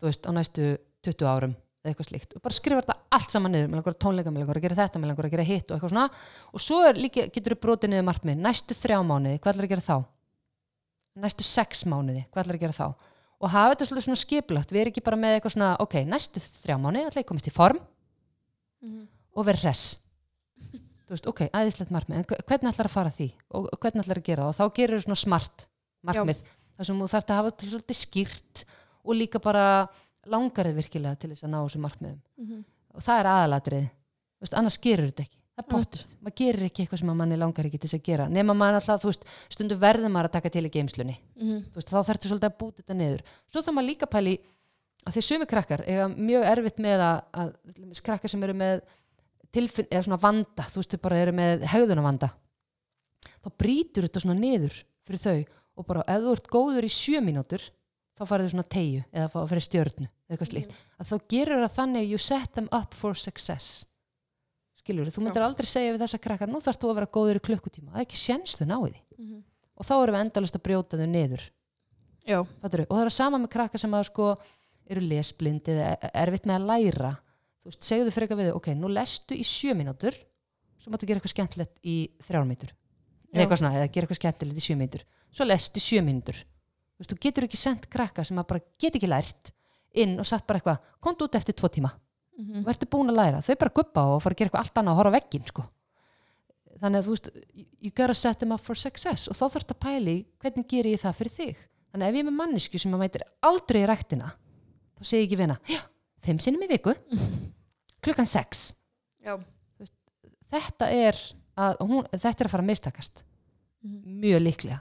þú veist, á næstu 20 árum eitthvað slíkt. Og bara skrifa þetta allt saman niður mér langar að tónleika, mér langar að gera þetta, mér langar að gera hitt og eitthvað svona. Og svo er líka, getur þú brotið niður markmið. Næstu þrjá mánuði, hvað ætlar að gera þá? Næstu sex mánuði, hvað ætlar að gera þá? Og hafa þetta svolítið svona skipulagt. Við erum ekki bara með eitthvað svona, ok, næstu þrjá mánuði ætla ég að komast í form Mhm. og vera hress. Þú veist, ok, æðislegt markmið en hve- hvernig ætlar að fara því? Og hvernig ætlar að gera og þá gerir þú svona smart markmið. Þar sem þú þarft að hafa þetta svolítið skýrt og líka bara langar þið virkilega til þess að ná þessu markmiðum. Mhm. og það er aðalatrið þú veist, annars gerur þetta ekki. Það er Einmitt. pott, maður gerir ekki eitthvað sem manni langar ekki til þess að gera. Nema maður alltaf, þú veist, stundu verður maður að taka til í geimslunni Mhm. þú veist, þá þarftu svolítið að búta þetta niður. Svo þá maður líka pæli að þeir sumi krakkar eiga mjög erfitt með að, að krakkar sem eru með tilfinn, eða svona vanda, þú veist, þau bara eru með hegðunavanda þá brýtur þetta svona niður fyrir þau og bara ef þú ert góður í sjö mínútur þá farið þau svona tegju eða fá- fyrir stjörnu eða eitthvað slíkt, að þá gerur það þannig you set them up for success. Skilur þú myndir aldrei segja við þessa krakkar nú þarfst þú að vera góður í klukkutíma. Það er ekki séns þau náið því. Mhm. og þá erum við endalist að brjóta þau niður. Fattarðu? og það er sama með krakka sem að sko eru lesblindi eða er- erfitt með að læra. Þú veist, segðu fyrir eitthvað við þau, ok, nú lestu í sjö mínútur svo máttu gera eitthvað skemmtilegt í þrjár mínútur. Já. eða eitthvað svona, eða gera eitthvað skemmtilegt í sjö mínútur. Svo lestu sjö mínútur þú getur ekki sendt krakka sem bara get ekki lært inn og satt bara eitthvað, komdu út eftir tvo tíma Mhm. og ertu búin að læra, þau bara guppa og fara að gera eitthvað allt annað og horfa á vegginn sko. þannig að þú veist you- gotta set them up for success og þá þarf þetta að pæli hvernig gerir ég það fyrir þig þannig að ef ég er með mannesku sem að mætir aldrei í ræktina þá segi ég ekki við hana já, fimm sinnum í viku klukkan sex Já. þetta er að, hún, þetta er að fara að mistakast Mhm. mjög líklega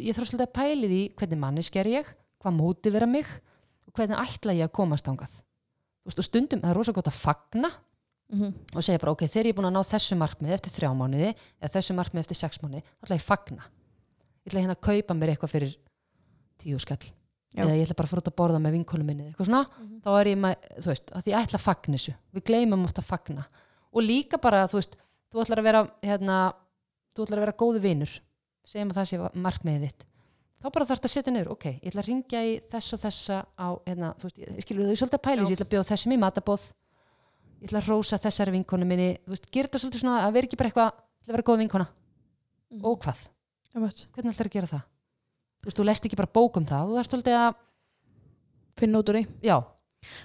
ég þarf svolítið að pæli því hvernig manneski er ég hvað móti vera mig og hvernig ætla ég að komast ángað og stundum, er rosa gott að fagna Mhm. og segja bara ok, þegar ég er búin að ná þessu markmið eftir þrjá mánuði eða þessu markmið eftir sex mánuði þá ætla ég að fagna. Ég ætla hérna að kaupa mér eitthvað fyrir tíu skall. Já. eða ég ætla bara að fara út að borða með vinkonum minni eitthvað svona, Mhm. þá er ég með, þú veist að ég ætla að fagna þessu, við gleymum oft að fagna. Og líka bara, þú veist þú ætlar að vera, hérna þú ætlar að vera góði vinur segjum að það sé markmiðið þitt. Þá bara þarf að setja niður, ok, ég ætla að ringja í þess og þessa á, hérna, þú veist, ég skilur þau svolítið að pæla, ég ætla að bjóða þessum í matabóð ég ætla að rósa þessari vinkonu minni þú veist, gera þetta svolítið svona að vera ekki bara eitthvað ætla að vera góð vinkona, Mhm. og hvað? Einmitt. hvernig ætlar að gera það? Þú veist, þú lest ekki bara bók um það þú þarfst svolítið að finna út úr því. Já,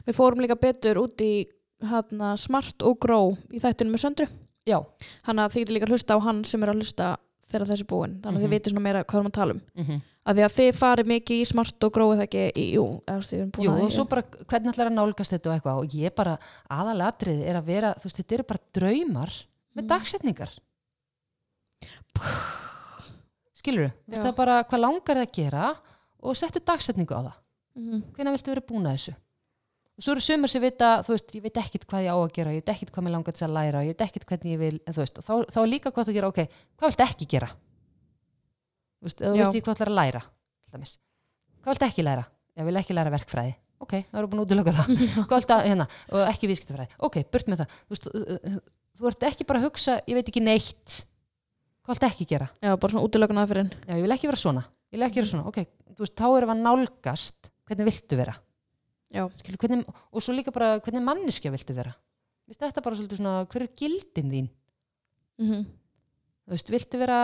við fórum líka betur út í hana, smart og gró í þættinu með söndru. Já. Hann að þið getur líka að hlusta á hann sem er að hlusta þegar þessi er búin, þannig að Mhm. þið veitir svona meira hvað erum að tala um. Mm að því að þið farið mikið í smart og gróið það ekki í, jú, við Jú, og svo bara hvernig ætlar að nálgast þetta og eitthvað? Og ég bara, aðalatrið er að vera þú veist, þetta eru bara draumar með Mm. dagsetningar. Skilur þú, það bara hvað langar það að gera og settu dagsetningu á það? Mhm. hvenær viltu vera búin að þessu og svo eru sumar sem vita, þú veist, ég veit ekkit hvað ég á að gera ég veit ekkit hvað mér langar til að læra ég veit ekkit hvernig ég vil, en þú veist, þá, þá er líka gott að gera, ok, hvað viltu ekki gera? Þú veist, þú veist ég hvað ætlar að læra hvað viltu ekki læra, ég vil ekki læra verkfræði. Ok, það eru búin að útiloka það. Hvað viltu að, hérna, og ekki viðskiptafræði. Ok, burt með það, þú veist, uh, uh, þú ert ekki bara að hugsa, ég veit ekki neitt. Hvað viltu ekki gera? Já, bara svona útilökun nálgast hvernig og svo líka bara hvernig manneskja viltu vera? Vist, þetta er bara svolítið svona hver er gildin þín? Mm þú veist, viltu vera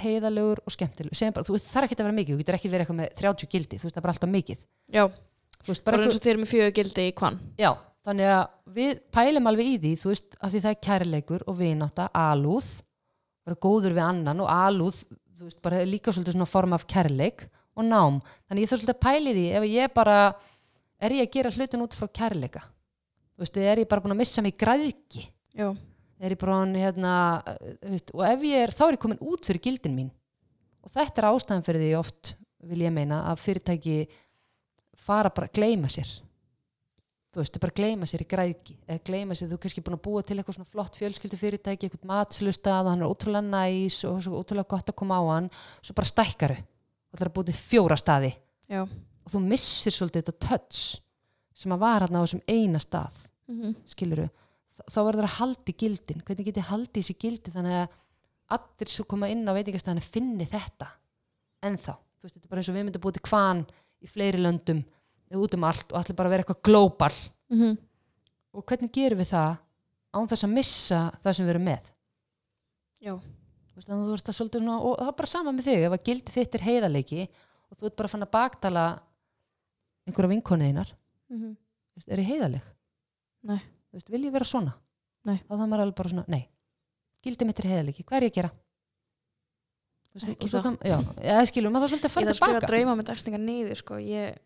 heiðalegur og skemmtilegur? Bara, þú er ekki að vera mikið, þú getur ekki verið eitthvað með 30 gildi, þú veist, það er bara alltaf mikið. Veist, bara bara eins og þeir eru með fjögur gildi í kvann. Já, þannig að við pælum alveg í því, þú veist, að því það er kærleikur og vinátta, alúð vera góður við annan og alúð þú veist, bara líka svolítið svona form af kærleik og nám, þannig ég þarf svolítið að pæli því ef ég bara, er ég að gera hlutin út frá kærleika? Þú veist, er ég bara búin að missa mig græðki er ég bara hérna uh, veist, og ef ég er, þá er ég komin út fyrir gildin mín. Og þetta er ástæðan fyrir því oft vil ég meina að fyrirtæki fara bara að gleyma sér. Þú veist, bara gleyma sér í græðki eða gleyma sér, þú er kannski búin að búa til eitthvað svona flott fjölskyldu fyrirtæki, eitthvað matslustað og hann er ótrúlega næs og ótrúlega gott að koma á hann. Svo bara stækkaru og það er til fjóra staði. Já og þú missir svolítið þetta touch sem að var hann á þessum eina stað mm skiluru, þá verður að haldi gildin, hvernig get ég haldi þessi gildi þannig að allir sem koma inn á veitingastæðinu finni þetta ennþá, þú veist, þetta er bara eins og við myndum búið til kvan í fleiri löndum eða út um allt og allir bara vera eitthvað global. -hmm. og hvernig gerum við það án þess að missa það sem við erum með? Já, veist, þannig að þú veist að svolítið svona, og það er bara sama með þig ef að gildi þitt er heiðarleiki og þú ert bara fann að baktala einhverja vinkonuðinar mm er ég heiðarleg? Nei. Þú veist, vil ég vera svona? Nei. þá það maður alveg bara svona, nei gildi mitt er heiðarleiki, hvað er ég að gera? Þú veist, Ekki það. það, já, eða skilur, maður þá svolítið að ég fara þarf að skrifa tilbaka drauma með dagsningar niður sko, ég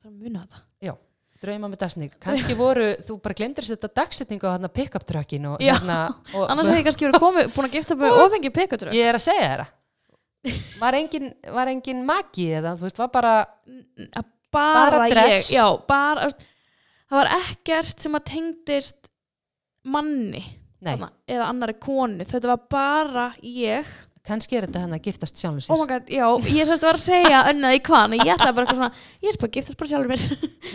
þarf að muna þetta drauma með dagsning, kannski voru þú bara glemdir þetta dagsetningu á hérna pick-up truckin og Já. hérna og, annars hefði ég kannski verið komið, búin að gifta með ofengi pekatur ég er að segja þér var engin, var engin magi eða þú veist, var bara bara, Bara dress. ég já, bara, það var ekkert sem að tengdist manni þarna, eða annari konu, þetta var bara ég. Kannski er þetta hann að giftast sjálfur sér. Oh my god, já, ég sérst var að segja önnað í kvan, ég ætlaði bara eitthvað svona ég er bara að giftast bara sjálfur mér.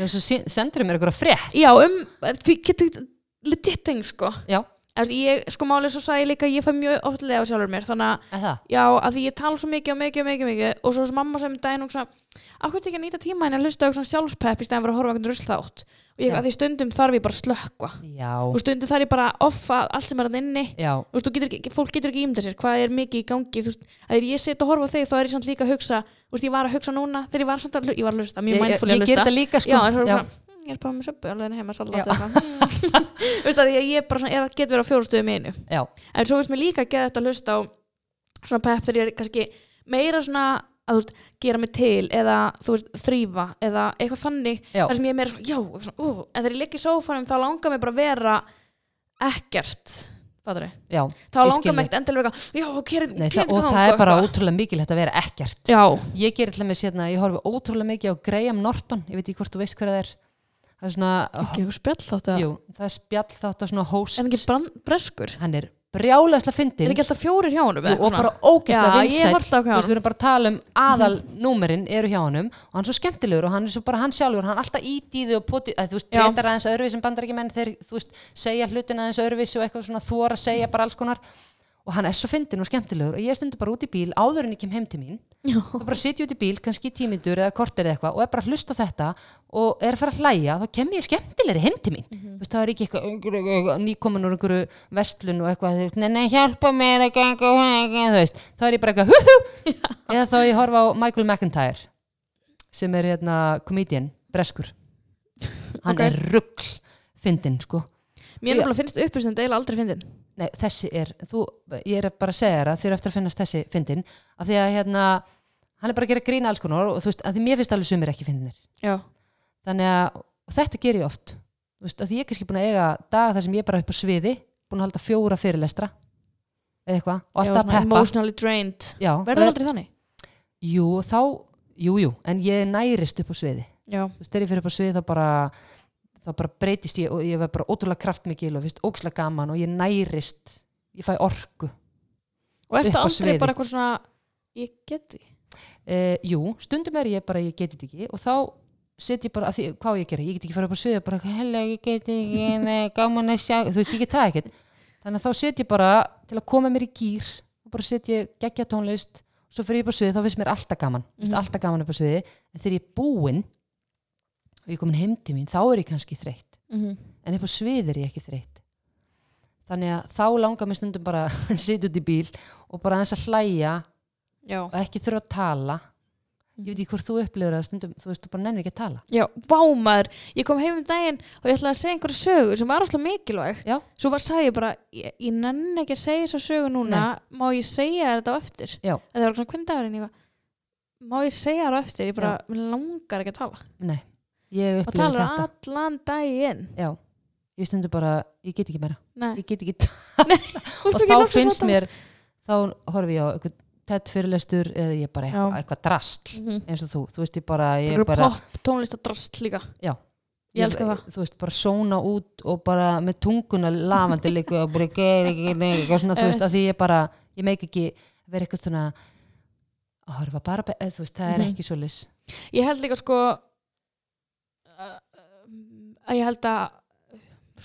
Og svo sí- sendirðu mér eitthvað frétt. Já, um, því getur legit thing, sko. Já, ég, sko málið svo sagði ég líka að ég fæ mjög oftlega á sjálfur mér, þannig að Já, að því ég tala svo mikið og mikið og mikið, mikið og svo sem mamma sem daginn og svona ákveð ekki að nýta tíma henni að hlusta á svona sjálfspepp í stæðan fyrir að horfa einhvern rusl þátt og ég, að því stundum þarf ég bara að slökkva. Já, og stundum þarf ég bara að offa allt sem er að inni. Og þú getur ekki, fólk getur ekki ímda sér hvað er mikið í gangi þú veist, að ég set og horfa þig þá er ég samt líka að hugsa þú veist, ég var að hugsa núna þegar ég var, samt að, hlu- ég var að hlusta, mjög ég, ég, mindfully ég að ger hlusta. þetta líka sko. Já, já, hm, ég er bara með söpbu alveg heima salat. Þú veist, að ég, ég bara svona, er að geta verið á fjórustuðum einu. Já, en svo veist mér líka að geða þetta að hlusta á svona pepp þegar ég er kannski meira svona að þú veist, gera mig til eða þú veist, þrýfa eða eitthvað þannig já, þar sem ég er meira svona, já, og svona, uh, en þegar ég ligg í sófanum þá langar mig bara að vera ekkert fattur já. þá Ég langar skil mig ekkert endilega eitthvað, já, gera Nei, það, og það er bara ótrúlega mikilvægt að vera ekkert. Já, ég ger alltaf með sérna, ég horfi ótrúlega mikið á Graham Norton, ég veit ekki hvort þú veist hver það er það er svona, jú, það er spjall þátt að svona host, en ekki breskur? Hann er brjálæslega er fyndin ekki alltaf fjórir hjá eða og bara ógeðslega á hjá þú veist, við erum bara að tala um aðal númerin eru hjá honum og hann er svo skemmtilegur og hann er svo bara hann sjálfur hann er alltaf ít í því og poti, að, þú veist, breytar aðeins öðruvísi sem bandar ekki menn þeir, þú veist, segja hlutin aðeins öðruvísi og eitthvað svona þóra segja bara alls konar og hann er svo fyndin og skemmtilegur. Og ég stundur bara út í bíl áður en ég kem heim til mín. Já. þá bara sitja út í bíl, kannski í tímyndur eða kortir eða eitthvað og er bara að hlusta þetta og er að fara að hlæja, þá kem ég skemmtilegri heim til mín. Mhm. þú veist, það er ekki eitthvað nýkomin úr einhverju vestlun og eitthvað, nei, nei, hjálpa mér að ganga þú veist, þá er ég bara eitthvað hú, hú, eða þá ég horfa á Michael McIntyre sem er hérna comedian, breskur. Hann Ok. er ruggl fyndin sko. Mér finnst uppistund eiginlega aldrei fyndin Nei, þessi er, þú, ég er bara að segja þér að þér eftir að finnast þessi fyndin af því að hérna, hann er bara að gera grína alls konar og þú veist, að því mér finnst alveg sumir ekki fyndinir Já, þannig að, og þetta ger ég oft þú veist, að því ég er kannski búin að eiga daga þar sem ég er bara upp á sviði, búin að halda fjóra fyrirlestra eða eitthvað, og alltaf að peppa. emotionally drained. Já, Verður og- aldrei þannig? Jú, þá, jú, jú, en ég nærist upp á sviði. Já, þú veist, þegar ég fyrir upp á svið þá bara þá bara breytist ég og ég verð bara ótrúlega kraftmikil og ókslega gaman og ég nærist ég fæ orku. Og ertu aldrei sviði. bara eitthvað svona Ég get því uh, jú, stundum er ég bara ég geti þetta ekki og þá set ég bara, að því, hvað ég gera? Ég get ekki fara upp á svið og bara, hella, ég get ekki nei, gaman að sjá, þú veist, ég get það ekkert. Þannig að þá set ég bara til að koma mér í gýr og bara set ég geggja tónlist svo fyrir ég upp á svið, þá finnst mér alltaf gaman. Mm. Mhm. alltaf gaman upp á sviði, en þegar ég er búin og ég komin heim til mín, þá er ég kannski þreytt. Mm en upp á svið er ég ekki þreytt. Þannig að þá langar mér stundum bara að sitja út í bíl og bara aðeins að hlæja Já, og ekki þurfa að tala. Ég veit ekki hvort þú upplifur það stundum þú veist, þú bara nennir ekki að tala. Já, vámaður Ég kom heim um daginn og ég ætlaði að segja einhverju sögu sem var alltaf mikilvæg. Já. Svo var sagði ég bara, ég, ég nenni ekki að segja þessa sögu núna. Má ég segja þetta á eftir? Já. En það var svona hvernig dagurinn ég var Má ég segja þér á eftir? Ég bara, langar ekki að tala. Nei, ég Og upplifur talar þetta. allan daginn. Já, ég stundum bara, ég get ekki meira. Nei, ég get ekki, Þú og ert ekki þá loksins finnst að- mér þá horfi ég á eitthvað tett fyrirlestur eða ég bara eitthvað, Já. eitthvað drast Mhm. eins og þú, þú veist ég bara, ég Einhverju bara pop tónlistadrast líka. Já. Ég elska það. þú veist, bara sóna út og bara með tunguna lafandi líka og bara ger ekki neitt eitthvað svona, þú veist, að því ég bara ég meik ekki vera eitthvað svona að horfa bara, be- eða þú veist, það er Mhm. ekki svo lis Ég held líka sko að ég held að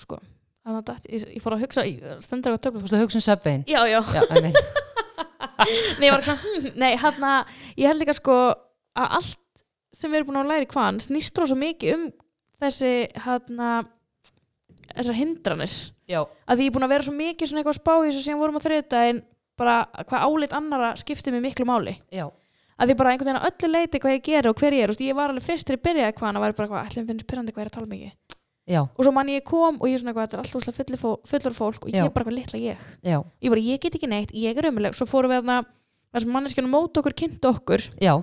sko að ég, ég fór að hugsa, stendur eitthvað Þú töflum veist að hugsa um Subwayn Já, já, Já, nei, ég var ekki svona hm, Nei, hann að, ég held líka sko að allt sem við erum búin að læra í hvaðan snýst rosa mikið um þessi hann að þessar hindranir. Já, að því ég er búin að vera svo mikið svona eitthvað að spá í þessu sem vorum á þriðdægin bara hvað álit annara skiptir mig miklu máli. Já, að því bara einhvern veginn að öllu leiti hvað ég gera og hver ég er, ég var alveg fyrst til að byrja hvað að væri bara hvað, ætlum finnst pyrrandi hvað ég er að tala mikið. Já, og svo mann ég kom og ég er svona eitthvað, þetta er alltaf fullur, fullur fólk og ég er bara eitthvað litla ég. Já, ég bara, ég get ekki neitt, ég er ömuleg svo fórum við þar sem manneskjana mót okkur kynnt okkur. Já,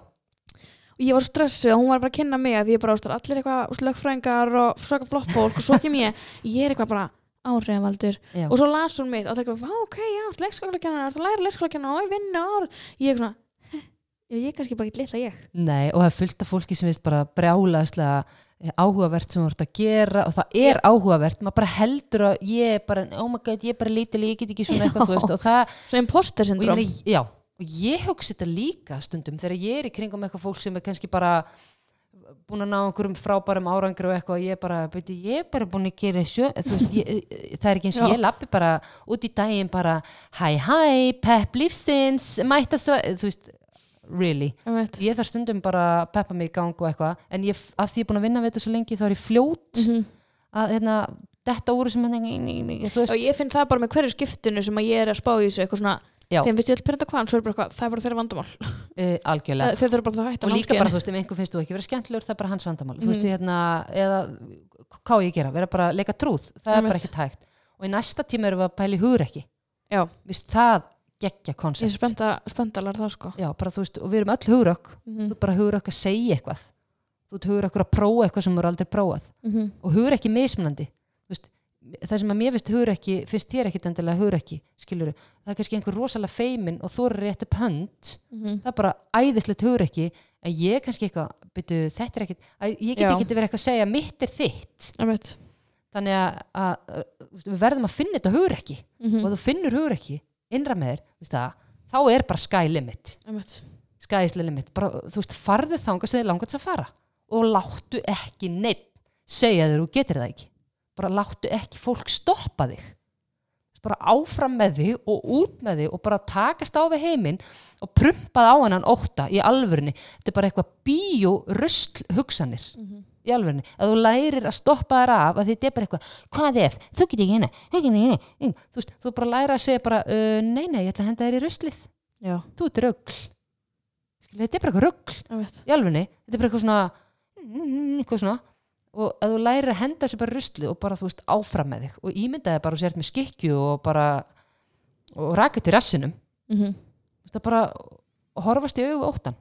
og ég var stressuð og hún var bara að kynna mig að ég bara, allir eitthvað slögfræðingar og svaka flott fólk og svo kem ég. Ég er eitthvað bara áhrifavaldur. Já. og svo las hún mitt og það er eitthvað, "Vá, ok, já, leikskólakennar þú læra leikskólakennar og ég vinna ár ég er svona, "Heh, já, ég er kannski bara ekki litla ég. Nei, og það er fullt af fólki sem veist bara brjálaðislega áhugavert sem þú ert að gera og það er áhugavert, maður bara heldur að ég er bara, oh my god, ég er bara lítil ég get ekki svona eitthvað, þú veist, og það svo imposter og ég, syndrom já, og ég hugsi þetta líka stundum þegar ég er í kringum eitthvað fólk sem er kannski bara búin að ná einhverjum frábærum árangri og eitthvað og ég er bara, beti, ég er bara búin að gera sjö, veist, ég, það er ekki eins og ég lappi bara út í daginn bara, hæ hæ, pepp lífsins mæta svo, þú veist really, Ég þarf stundum bara að peppa mig í gang og eitthvað, en ég, af því ég er búin að vinna við þetta svo lengi, þá er ég fljót Mhm. að hérna, detta úr sem veist, og ég finn það bara með hverju skiptinu sem að ég er að spá í þessu eitthvað svona, Já. þeim finnst ég alltaf hvað svo er bara það er bara þeirra vandamál. Uh, algjörlega. Þeir þurfa bara það að hætta og líka bara, þú veist, ef einhver finnst þú ekki vera skemmtilegur það er bara hans vandamál, þú veist, Mhm. hérna eða, hvað ég gera, vera bara leika trúð. Það er bara ekkert hægt og í næsta tíma erum við að pæla í hugur ekki. Já. Vist, það geggja ég er spennt að læra það sko. Já, bara, veist, og við erum öll hugurökk mm þú ert bara hugurökk að segja eitthvað. Þú ert hugurökk að prófa eitthvað sem þú eru aldrei prófað. -hmm. og hugur ekki mismunandi. Veist, það sem að mér finnst hugur ekki finnst þér ekkit endilega hugur ekki skilur það er kannski einhver rosalega feimin og þú eru rétt upp hönd. Mhm. það er bara æðislegt hugur ekki. En ég er kannski eitthvað, byrju, er ekkit ég get ekki verið eitthvað að segja mitt er þitt. Einmitt. þannig að, að, að við verðum að finna þetta hugur ekki. Mhm. og þú finnur hugur ekki innra með þér, þá er bara sky limit. Einmitt. sky is the limit, bara, þú veist, farðu þangað sem þið langast að fara. Og láttu ekki neitt segja þér og getur það ekki. Bara láttu ekki fólk stoppa þig. Bara áfram með þig og út með þig og bara takast á við heiminn og prumpað á hennan ótta í alvörunni, þetta er bara eitthvað bíó-röstl hugsanir Mhm. Í alvörunni, að þú lærir að stoppa þér af að þetta er bara eitthvað, hvað ef? Þú getur ekki hérna, ekki hérna þú veist, þú bara læra að segja bara, uh, nei nei ég ætla að henda þér í Já, þú ert röggl þetta er bara eitthvað röggl í alvörunni, þetta er bara eitthvað svona eitthvað svona. Og að þú lærir að henda þessi bara í rusli og bara þú veist áfram með þig. Og ímyndaði bara og sért með skikju og bara og rakið til rassinum. Mm -hmm. að bara horfast í við óttan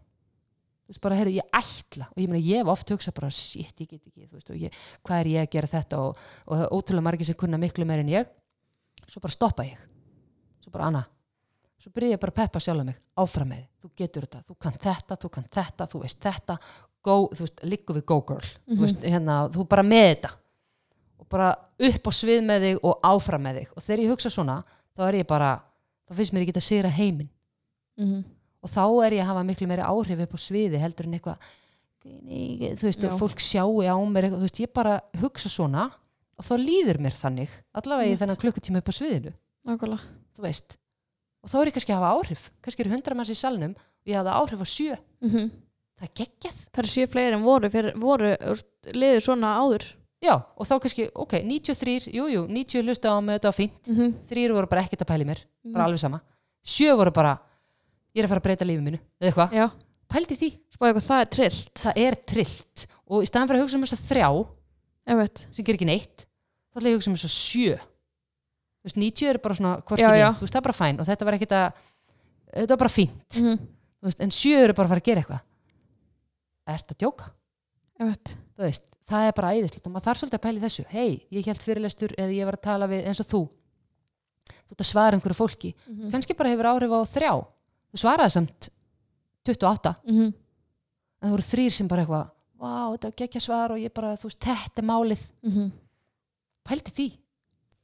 þú veist bara, heyrðu, ég ætla og ég meina, ég hef oft hugsað bara, shit, ég get ekki þú veist, og ég, hvað er ég að gera þetta? Og, og það er ótrúlega margir sem kunna miklu meir en ég. Svo bara stoppa ég. Svo bara, Anna. Svo byrja ég bara að peppa sjálf mig, áfram með þú getur þetta, þú kann þetta, þú kann þetta þú veist þetta, go, þú veist, liggu við go girl, þú veist, hérna þú bara með þetta. Og bara upp á svið með þig og áfram með þig. Og þegar ég hugsa svona, þá er ég bara þá finnst mér ekki og þá er ég að hafa miklu meiri áhrif upp á sviði heldur en eitthvað þú veist, fólk sjáu á mér eitthvað, þú veist, ég bara hugsa svona og þá líður mér þannig allavega í þennan klukkutíma upp á sviðinu. Nákvæmlega. Þú veist, og þá er ég kannski að hafa áhrif. Kannski eru hundra manns í salnum og ég hafa áhrif á sjö, mm það er geggjað. Það eru sjö fleiri en voru, fyrir, voru úst, liður svona áður. Já, og þá kannski, ok, 93 jú, jú, 90 hlusta á mig, þetta var fínt. Mm -hmm. þrýr voru bara ekkert að pæli mér, bara alveg sama. Sjö voru bara, ég er að fara að breyta lífið mínu eða eitthvað, já, pældi því. Spáði eitthvað það er trillt. Það er trillt. Og í staðan fyrir að hugsa um þess að þrjá ég veit, sem ger ekki neitt þá ætla ég að hugsa um þess að sjö. Þú veist, 90 er bara svona hvort Já, já. þú veist, það er bara fæn. Og þetta var ekkert að þetta var bara fínt, mm þú veist, en sjö eru bara að fara að gera eitthvað. Ert að djóka, ég veit þú veist það er bara æðislegt. Og maður þarf svolítið að pæla í þessu. Hei, ég held fyrirlestur eða ég var að tala við eins og þú. Þú ert að svara einhverju fólki. -hmm. kannski bara hefur áhrif á þrjá þú svaraði samt 28 Mm en það voru þrýr sem bara eitthvað vá, þetta var geggja svar og ég bara, þú veist, þetta er málið. -hmm. pældi því.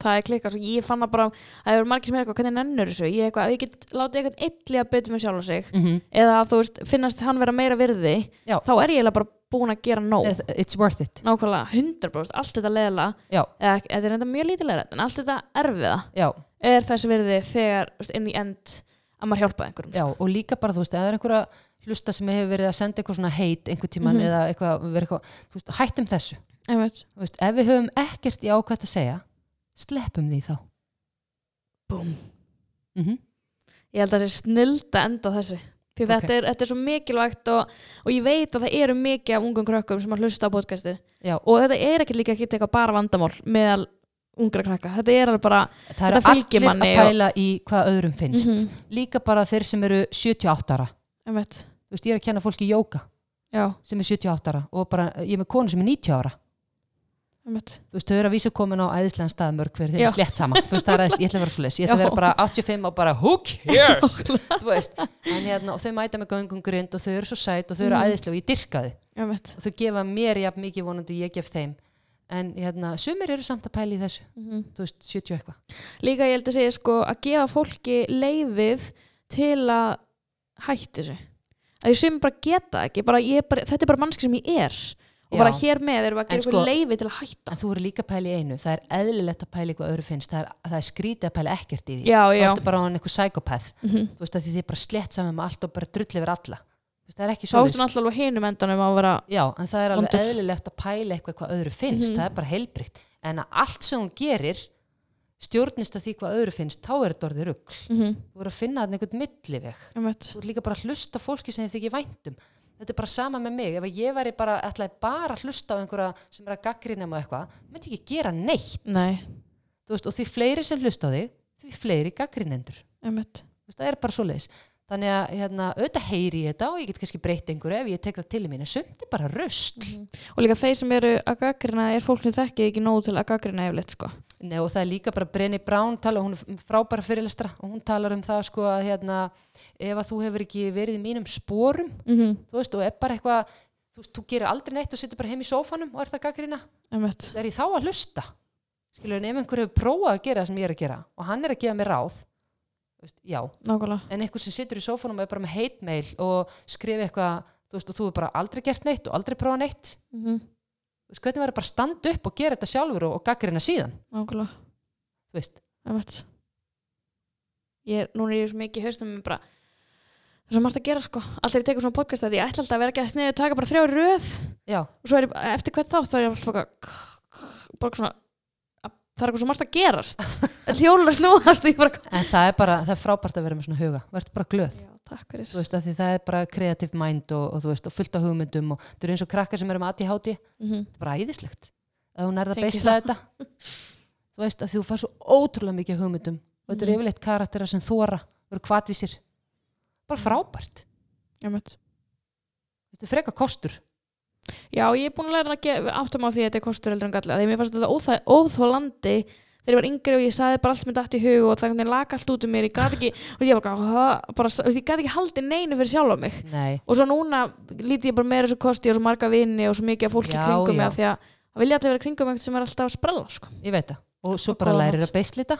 Það er klikkað, svo ég fann það bara að það eru margir sem er eitthvað, hvernig nennur þessu? Ég, eitthvað, ég get látið eitthvað illi að betur með sjálf sig. Mm -hmm. eða þú veist, finnast hann vera meira virði Já. þá er ég bara búin að gera nóg. It's worth it. Nákvæmlega 100% allt þetta leðla já, eða þetta er enda mjög lítilega en allt þetta erfiða já, er þessi virði þegar inn í end að maður hjálpa einhverjum já, og líka bara, þú veist, er einhverja hlusta sem hefur verið að senda eitthvað svona heit einhver tíman Mhm. eða eitthvað, eitthvað þú veist, hættum þessu, veist, ef við höfum ekkert í ákvæmt að segja, sleppum því þá. Búm mm ég held að það sé snilda enda þessu því Ok. þetta, er, þetta er svo mikilvægt og, og ég veit að það eru mikið af ungum krökkum sem að hlusta á podcastið. Já, og þetta er ekki líka ekki eitthvað bara vandamál meðal ungra krakka. Þetta er alveg bara það eru Þetta fylgir allir manni að pæla í hvað öðrum finnst. Mhm. líka bara þeir sem eru 78 ára. Þú veist, ég er að kenna fólki jóka já, sem er 78 ára og bara, ég er með konu sem er 90 ára. Þú veist, þau eru að vísa komin á æðislegan stað mörg fyrir þeir eru slétt sama, veist, það er ég ætla að vera svo leys ég ætla að vera bara 85 og bara who cares? Hérna, og þau mæta með göngum grind og þau eru svo sæt og þau eru Mhm. æðislega og ég dyrka þau. Og þau gefa mér jafn mikið vonandi og ég gef þeim en hérna, sumir eru samt að pæla í þessu. Mhm. þú veist, 70 eitthvað. Líka ég held að segja sko að gefa fólki leifið til að hætti þessu. Að ég sem bara geta ekki. Bara, bara, þetta er bara mannski sem ég er. Og Já. bara hér með erum við að gera sko- sko, leifið til að hætta. en þú eru líka að pæla í einu, það er eðlilegt að pæla í hvað öðru finnst, það er, það er skrítið að pæla ekkert í því. Þá ertu bara á einhver psykopath Mhm. þú veist, að því þið er bara slett saman með allt og bara drull yfir alla það er ekki þá ertu náttúrulega alveg hinum endanum að vera Já, en það er alveg Vondur. eðlilegt að pæla eitthvað hvað öðru finnst, Mhm. það er bara heilbrikt en að allt sem hún gerir stjórnist að því hvað öðru finnst þá er þetta orðið rugg, Mhm. þú voru að finna þarna einhvern milliveg, veit þú ert líka bara að hlusta á fólki sem þið þykir væntum, þetta er bara sama með mig, ef að ég væri bara, ætlaði bara að hlusta á einhverja sem er að gaggrina mig á eitthvað, myndi ekki gera neitt. Nei, þú veist, og því fleiri sem hlusta á þig því fleiri gaggrinendur veit Þú veist, það er bara svo leiðis þannig að hérna, auðvitað heyri ég þetta og ég get kannski breytt einhverju ef ég tek það til í mín en sumt er bara röst og líka þeir sem eru að gaggrina er fólk sem þekkið ekki nógu til að gaggrina yfirleitt sko? Nei, og það er líka bara Brenni Brown tala, hún er frábæra fyrirlestra og hún talar um það sko að hérna, ef að þú hefur ekki verið í mínum sporum Mhm. þú veist, og er bara eitthvað þú veist, þú gerir aldrei neitt og situr bara heim í sófanum og er það gaggrina, ég veit er ég þá að hlusta. Skilur, en ef einhver hefur prófað að gera það sem ég er að gera og hann er að gefa mér ráð veist, já, nákvæmlega. En einhver sem situr í sófanum og er bara með hate mail og skrifi eitthvað þú veist, og þú er bara aldrei gert neitt og aldrei prófað neitt. Mhm. þú veist, hvernig var bara að standa upp og gera þetta sjálfur og, og gaggrina síðan? Nákvæmlega. Þú veist, ég er, núna er ég svo mikið haustum bara það er svo margt að gera sko. Alltaf ég tekur svona podcast að ég ætla alltaf að vera ekki að sniðu taka bara þrjá röð. Já, og svo er ég, eftir hvert þátt þá er ég alltaf bara bara svona það er eitthvað svo margt að gerast. Þetta hjóla snúast en það er bara það er frábært að vera með svona huga, verður bara glöð. Já, veist, það er bara creative mind og, og og fullt af hugmyndum og þetta er eins og krakkar sem eru með ADHD mm -hmm. þetta er bara æðislegt að hún er að beisla þetta. Þú veist, að þú fær svo ótrúlega mikið hugmyndum og þetta er Mhm. yfirleitt karaktera sem þóra, eru kvatvísir bara frábært. Þetta er freka kostur Já, ég er búin að læra að áttum á því að þetta er kostur heldur en galli því að mér fannst þetta óþólandi þegar ég var yngri og ég sagði bara allt með dætt í hug og það lag allt út um mér, ég gat ekki og ég gat ekki haldið neinu fyrir sjálf á mig. Nei, og svo núna líti ég bara meira þessu kosti og svo marga vini og svo mikið af fólki Já, kringum mig af því að það vilja allir vera kringum mig sem er alltaf að sprella sko. ég veit það. Og svo bara lærir að beislita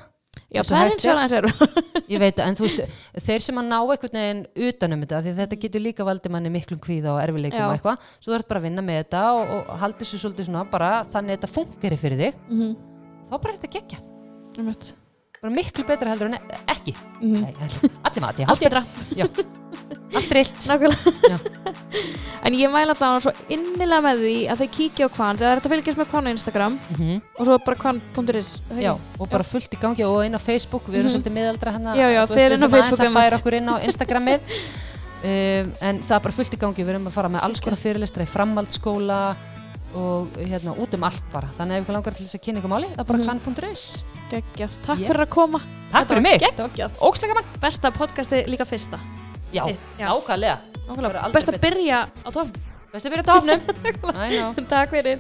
Já, það er eins og aðeins eru ég veit það, en þú veist, þeir sem að ná einhvern veginn utanum þetta, því þetta getur líka valdið manni miklum kvíða og erfileikum Já. og eitthvað. Svo þú ert bara að vinna með þetta og, og haldi svo svolítið svona bara þannig að þetta funkeri fyrir þig mm -hmm. þá bara er þetta geggjað, mm bara miklu betra heldur en e- ekki. -hmm. Nei, allir maður, Allt betra allt rillt Nákvæmlega. En ég mæla alltaf svo innilega með því að þau kíkja á kvann þegar þetta fylgjast með kvann á Instagram. Mhm. og svo bara er það ekki? og bara fullt í gangi og inn á Facebook, við erum Mhm. svolítið miðaldra hann já, þeir inn á Facebook, að færa einmitt. okkur inn á Instagramið. Um, en það er bara fullt í gangi, við erum að fara með alls konar fyrirlistra í framhaldsskóla og hérna út um allt bara. Þannig að ef ykkur langar til þess að kynna ykkur máli það er bara Mhm. kann.is Geggjað. Takk Yeah. fyrir að koma. Takk fyrir mig, það ógslega mann Besta podcasti líka fyrsta Já, nákvæmlega. Best að byrja á tófn Best að byrja á know Takk fyrir